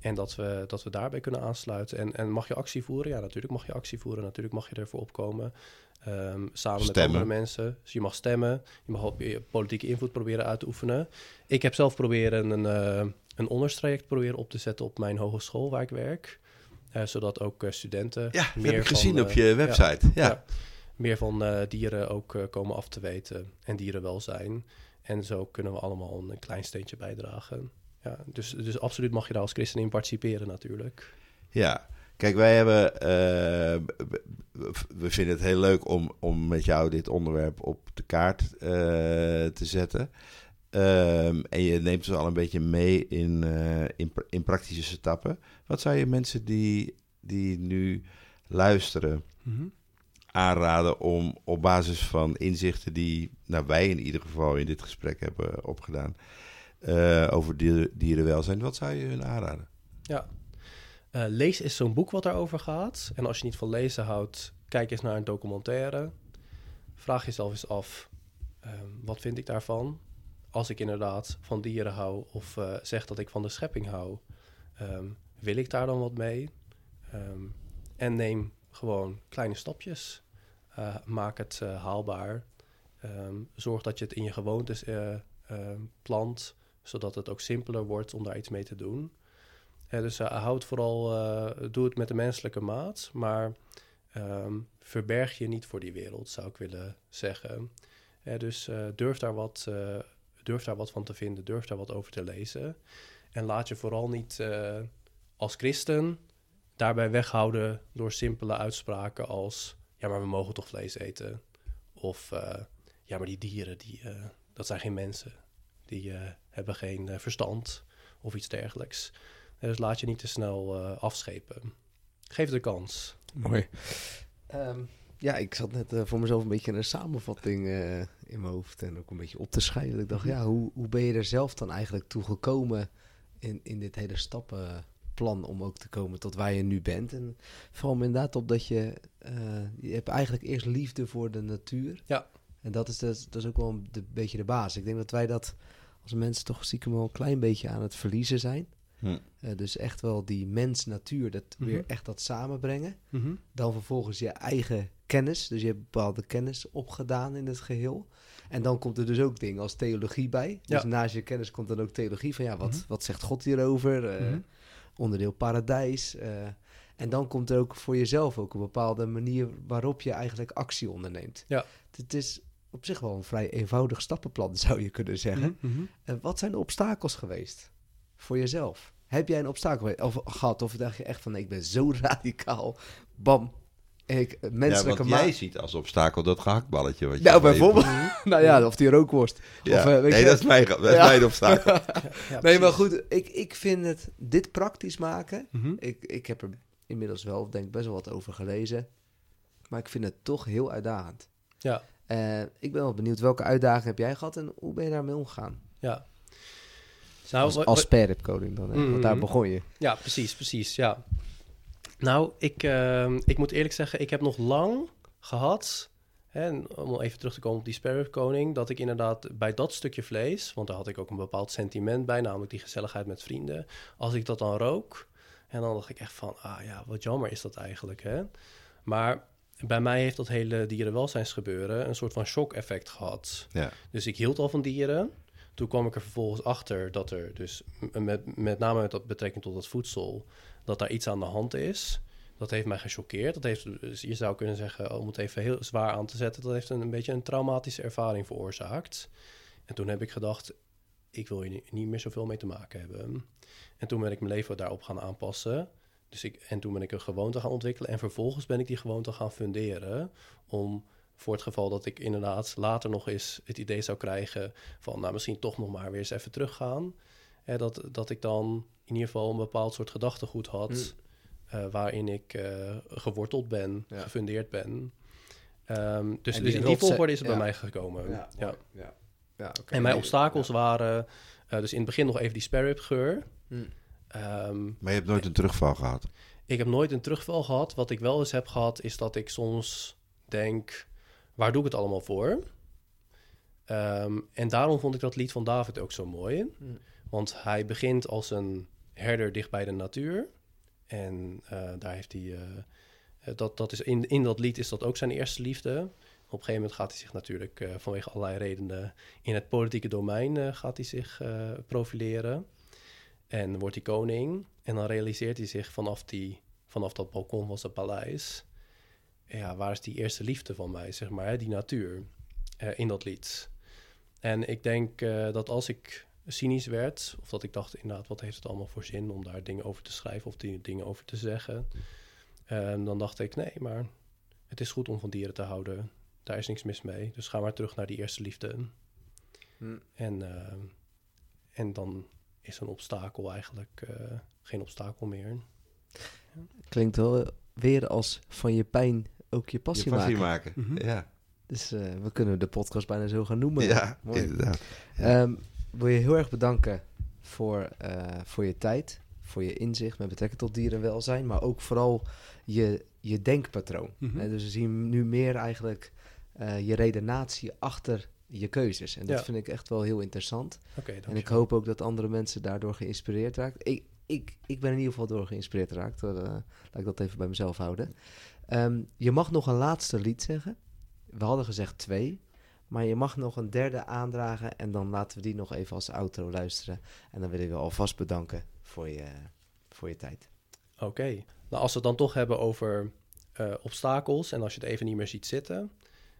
En dat we, dat we daarbij kunnen aansluiten. En, en mag je actie voeren? Ja, natuurlijk mag je actie voeren. Natuurlijk mag je ervoor opkomen. Ehm, samen met andere mensen. Dus je mag stemmen. Je mag politieke invloed proberen uit te oefenen. Ik heb zelf proberen een, een onderstraject proberen op te zetten op mijn hogeschool waar ik werk. Eh, zodat ook eh, studenten Ja, meer heb ik van, gezien eh, op je ja, website. Ja, ja. meer van eh, dieren ook eh, komen af te weten en dierenwelzijn. En zo kunnen we allemaal een, klein steentje bijdragen. Ja, dus, dus absoluut mag je daar als christen in participeren natuurlijk. Ja, kijk, wij hebben. eh, we vinden het heel leuk om, om met jou dit onderwerp op de kaart eh, te zetten. Ehm, en je neemt ze al een beetje mee in, eh, in, pra- in praktische stappen. Wat zou je mensen die, die nu luisteren aanraden om op basis van inzichten die nou, wij in ieder geval in dit gesprek hebben opgedaan eh, over dier, dierenwelzijn, wat zou je hun aanraden? Ja. Eh, lees is zo'n boek wat daarover gaat. En als je niet van lezen houdt, kijk eens naar een documentaire. Vraag jezelf eens af, ehm, wat vind ik daarvan? Als ik inderdaad van dieren hou of eh, zeg dat ik van de schepping hou, ehm, wil ik daar dan wat mee? Ehm, en neem gewoon kleine stapjes. Eh, maak het eh, haalbaar. Ehm, zorg dat je het in je gewoontes plant, zodat het ook simpeler wordt om daar iets mee te doen. Dus houd vooral, doe het met de menselijke maat, maar verberg je niet voor die wereld, zou ik willen zeggen. Dus durf, daar wat, durf daar wat van te vinden, durf daar wat over te lezen. En laat je vooral niet eh, als christen daarbij weghouden door simpele uitspraken als... ja, maar we mogen toch vlees eten? Of eh, ja, maar die dieren, die, eh, dat zijn geen mensen. Die eh, hebben geen verstand of iets dergelijks. Dus laat je niet te snel eh, afschepen. Geef het een kans. Mooi. Ehm, ja, ik zat net eh, voor mezelf een beetje een samenvatting eh, in mijn hoofd en ook een beetje op te scheiden. Ik dacht, ja, hoe, hoe ben je er zelf dan eigenlijk toe gekomen in, in dit hele stappenplan om ook te komen tot waar je nu bent? En vooral inderdaad op dat je, eh, je hebt eigenlijk eerst liefde voor de natuur. Ja. En dat is, dus, dat is ook wel een de, beetje de basis. Ik denk dat wij dat als mensen toch stiekem wel een klein beetje aan het verliezen zijn. Hm. Dus echt wel die mens-natuur, dat Mhm. weer echt dat samenbrengen. Dan vervolgens je eigen kennis. Dus je hebt bepaalde kennis opgedaan in het geheel. En dan komt er dus ook dingen als theologie bij. Dus Ja. naast je kennis komt dan ook theologie. Van ja, wat, Mhm. wat zegt God hierover? Eh, Mhm. Onderdeel paradijs. eh, en dan komt er ook voor jezelf ook een bepaalde manier waarop je eigenlijk actie onderneemt. Ja. Het is op zich wel een vrij eenvoudig stappenplan, zou je kunnen zeggen. Mhm. En wat zijn de obstakels geweest voor jezelf? Heb jij een obstakel of, gehad? Of dacht je echt van, nee, ik ben zo radicaal. Bam. Ik, Ja, menselijke ma- jij ziet als obstakel dat gehaktballetje. Wat je Nou, bijvoorbeeld. nou ja, of die rookworst. Ja. Of, eh, weet nee, je- dat is mijn, dat is Ja. mijn obstakel. Ja, nee, maar goed, ik, ik vind het, dit praktisch maken. Mhm. Ik, ik heb er inmiddels wel, denk ik, best wel wat over gelezen. Maar ik vind het toch heel uitdagend. Ja. Eh, ik ben wel benieuwd, welke uitdagingen heb jij gehad en hoe ben je daarmee omgegaan? Ja. Nou, als als sperripcoding dan, hè? want daar Mhm. begon je. Ja, precies, precies, ja. Nou, ik, ehm, ik moet eerlijk zeggen, ik heb nog lang gehad, en om even terug te komen op die sparrow koning, dat ik inderdaad bij dat stukje vlees, want daar had ik ook een bepaald sentiment bij, namelijk die gezelligheid met vrienden, als ik dat dan rook, en dan dacht ik echt van, ah ja, wat jammer is dat eigenlijk, hè. Maar bij mij heeft dat hele dierenwelzijnsgebeuren een soort van shock-effect gehad. Ja. Dus ik hield al van dieren. Toen kwam ik er vervolgens achter dat er dus, met, met name met dat betrekking tot het voedsel, dat daar iets aan de hand is. Dat heeft mij gechoqueerd. Dat heeft, dus je zou kunnen zeggen, oh, om het even heel zwaar aan te zetten, dat heeft een, beetje een traumatische ervaring veroorzaakt. En toen heb ik gedacht, ik wil hier ni- niet meer zoveel mee te maken hebben. En toen ben ik mijn leven daarop gaan aanpassen. Dus ik, en toen ben ik een gewoonte gaan ontwikkelen. En vervolgens ben ik die gewoonte gaan funderen. Om voor het geval dat ik inderdaad later nog eens het idee zou krijgen van nou misschien toch nog maar weer eens even teruggaan. Hè, dat, dat ik dan in ieder geval een bepaald soort gedachtegoed had. Mm. eh, waarin ik eh, geworteld ben, Ja. gefundeerd ben. Ehm, dus dus in die volgorde is het ja. bij mij gekomen. Ja. ja. ja oké. En mijn obstakels ja. waren eh, dus in het begin nog even die sparerib geur. Mm. Ehm, Maar je hebt nooit een terugval gehad. ik heb nooit een terugval gehad. Wat ik wel eens heb gehad, is dat ik soms denk: waar doe ik het allemaal voor? Ehm, en daarom vond ik dat lied van David ook zo mooi. Mm. Want hij begint als een herder dicht bij de natuur. En eh, daar heeft hij. eh, dat, dat is in, in dat lied is dat ook zijn eerste liefde. Op een gegeven moment gaat hij zich natuurlijk eh, vanwege allerlei redenen in het politieke domein gaat hij zich profileren. En wordt hij koning. En dan realiseert hij zich vanaf, die, vanaf dat balkon van zijn paleis. Ja, waar is die eerste liefde van mij, zeg maar, hè, die natuur in dat lied. En ik denk dat als ik cynisch werd, of dat ik dacht inderdaad, wat heeft het allemaal voor zin om daar dingen over te schrijven of die dingen over te zeggen. En dan dacht ik, nee, maar het is goed om van dieren te houden. Daar is niks mis mee. Dus ga maar terug naar die eerste liefde. Hm. En, eh, en dan is een obstakel eigenlijk eh, geen obstakel meer. Klinkt wel weer als van je pijn ook je passie, je passie maken. maken. Mhm. Ja, Dus eh, we kunnen de podcast bijna zo gaan noemen. ja Mooi. inderdaad. Ehm, wil je heel erg bedanken voor, eh, voor je tijd, voor je inzicht met betrekking tot dierenwelzijn, maar ook vooral je, je denkpatroon. Hè, dus we zien nu meer eigenlijk eh, je redenatie achter je keuzes. En dat Ja. vind ik echt wel heel interessant. Oké, En ik hoop ook dat andere mensen daardoor geïnspireerd raken. Ik, ik, ik ben in ieder geval door geïnspireerd geraakt. Eh, laat ik dat even bij mezelf houden. Ehm, je mag nog een laatste lied zeggen. We hadden gezegd twee. Maar je mag nog een derde aandragen. En dan laten we die nog even als outro luisteren. En dan willen we alvast bedanken voor je, voor je tijd. Oké. Nou, als we het dan toch hebben over eh, obstakels en als je het even niet meer ziet zitten,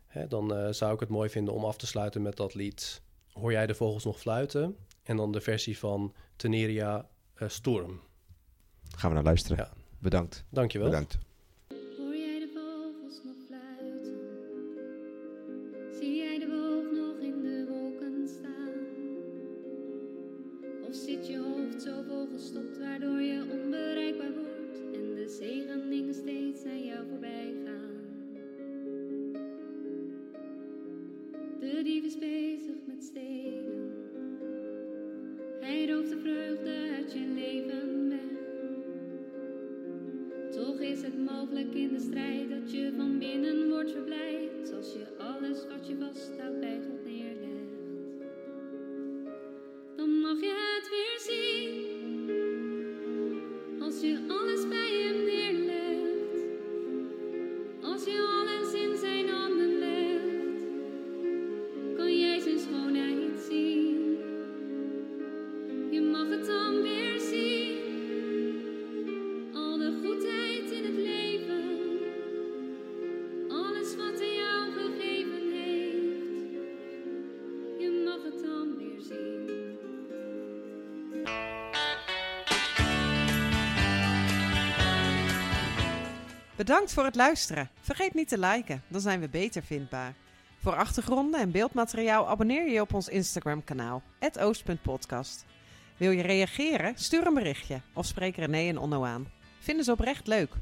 hè, dan eh, zou ik het mooi vinden om af te sluiten met dat lied Hoor jij de vogels nog fluiten? En dan de versie van Teneria eh, Storm. Gaan we naar luisteren. Ja. Bedankt. Dankjewel. Bedankt. Bedankt voor het luisteren. Vergeet niet te liken, dan zijn we beter vindbaar. Voor achtergronden en beeldmateriaal abonneer je op ons Instagram kanaal, oost.podcast. Wil je reageren? Stuur een berichtje of spreek René en Onno aan. Vinden ze oprecht leuk.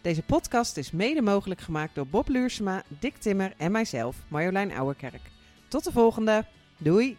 Deze podcast is mede mogelijk gemaakt door Bob Luursema, Dick Timmer en mijzelf, Marjolein Ouwerkerk. Tot de volgende. Doei!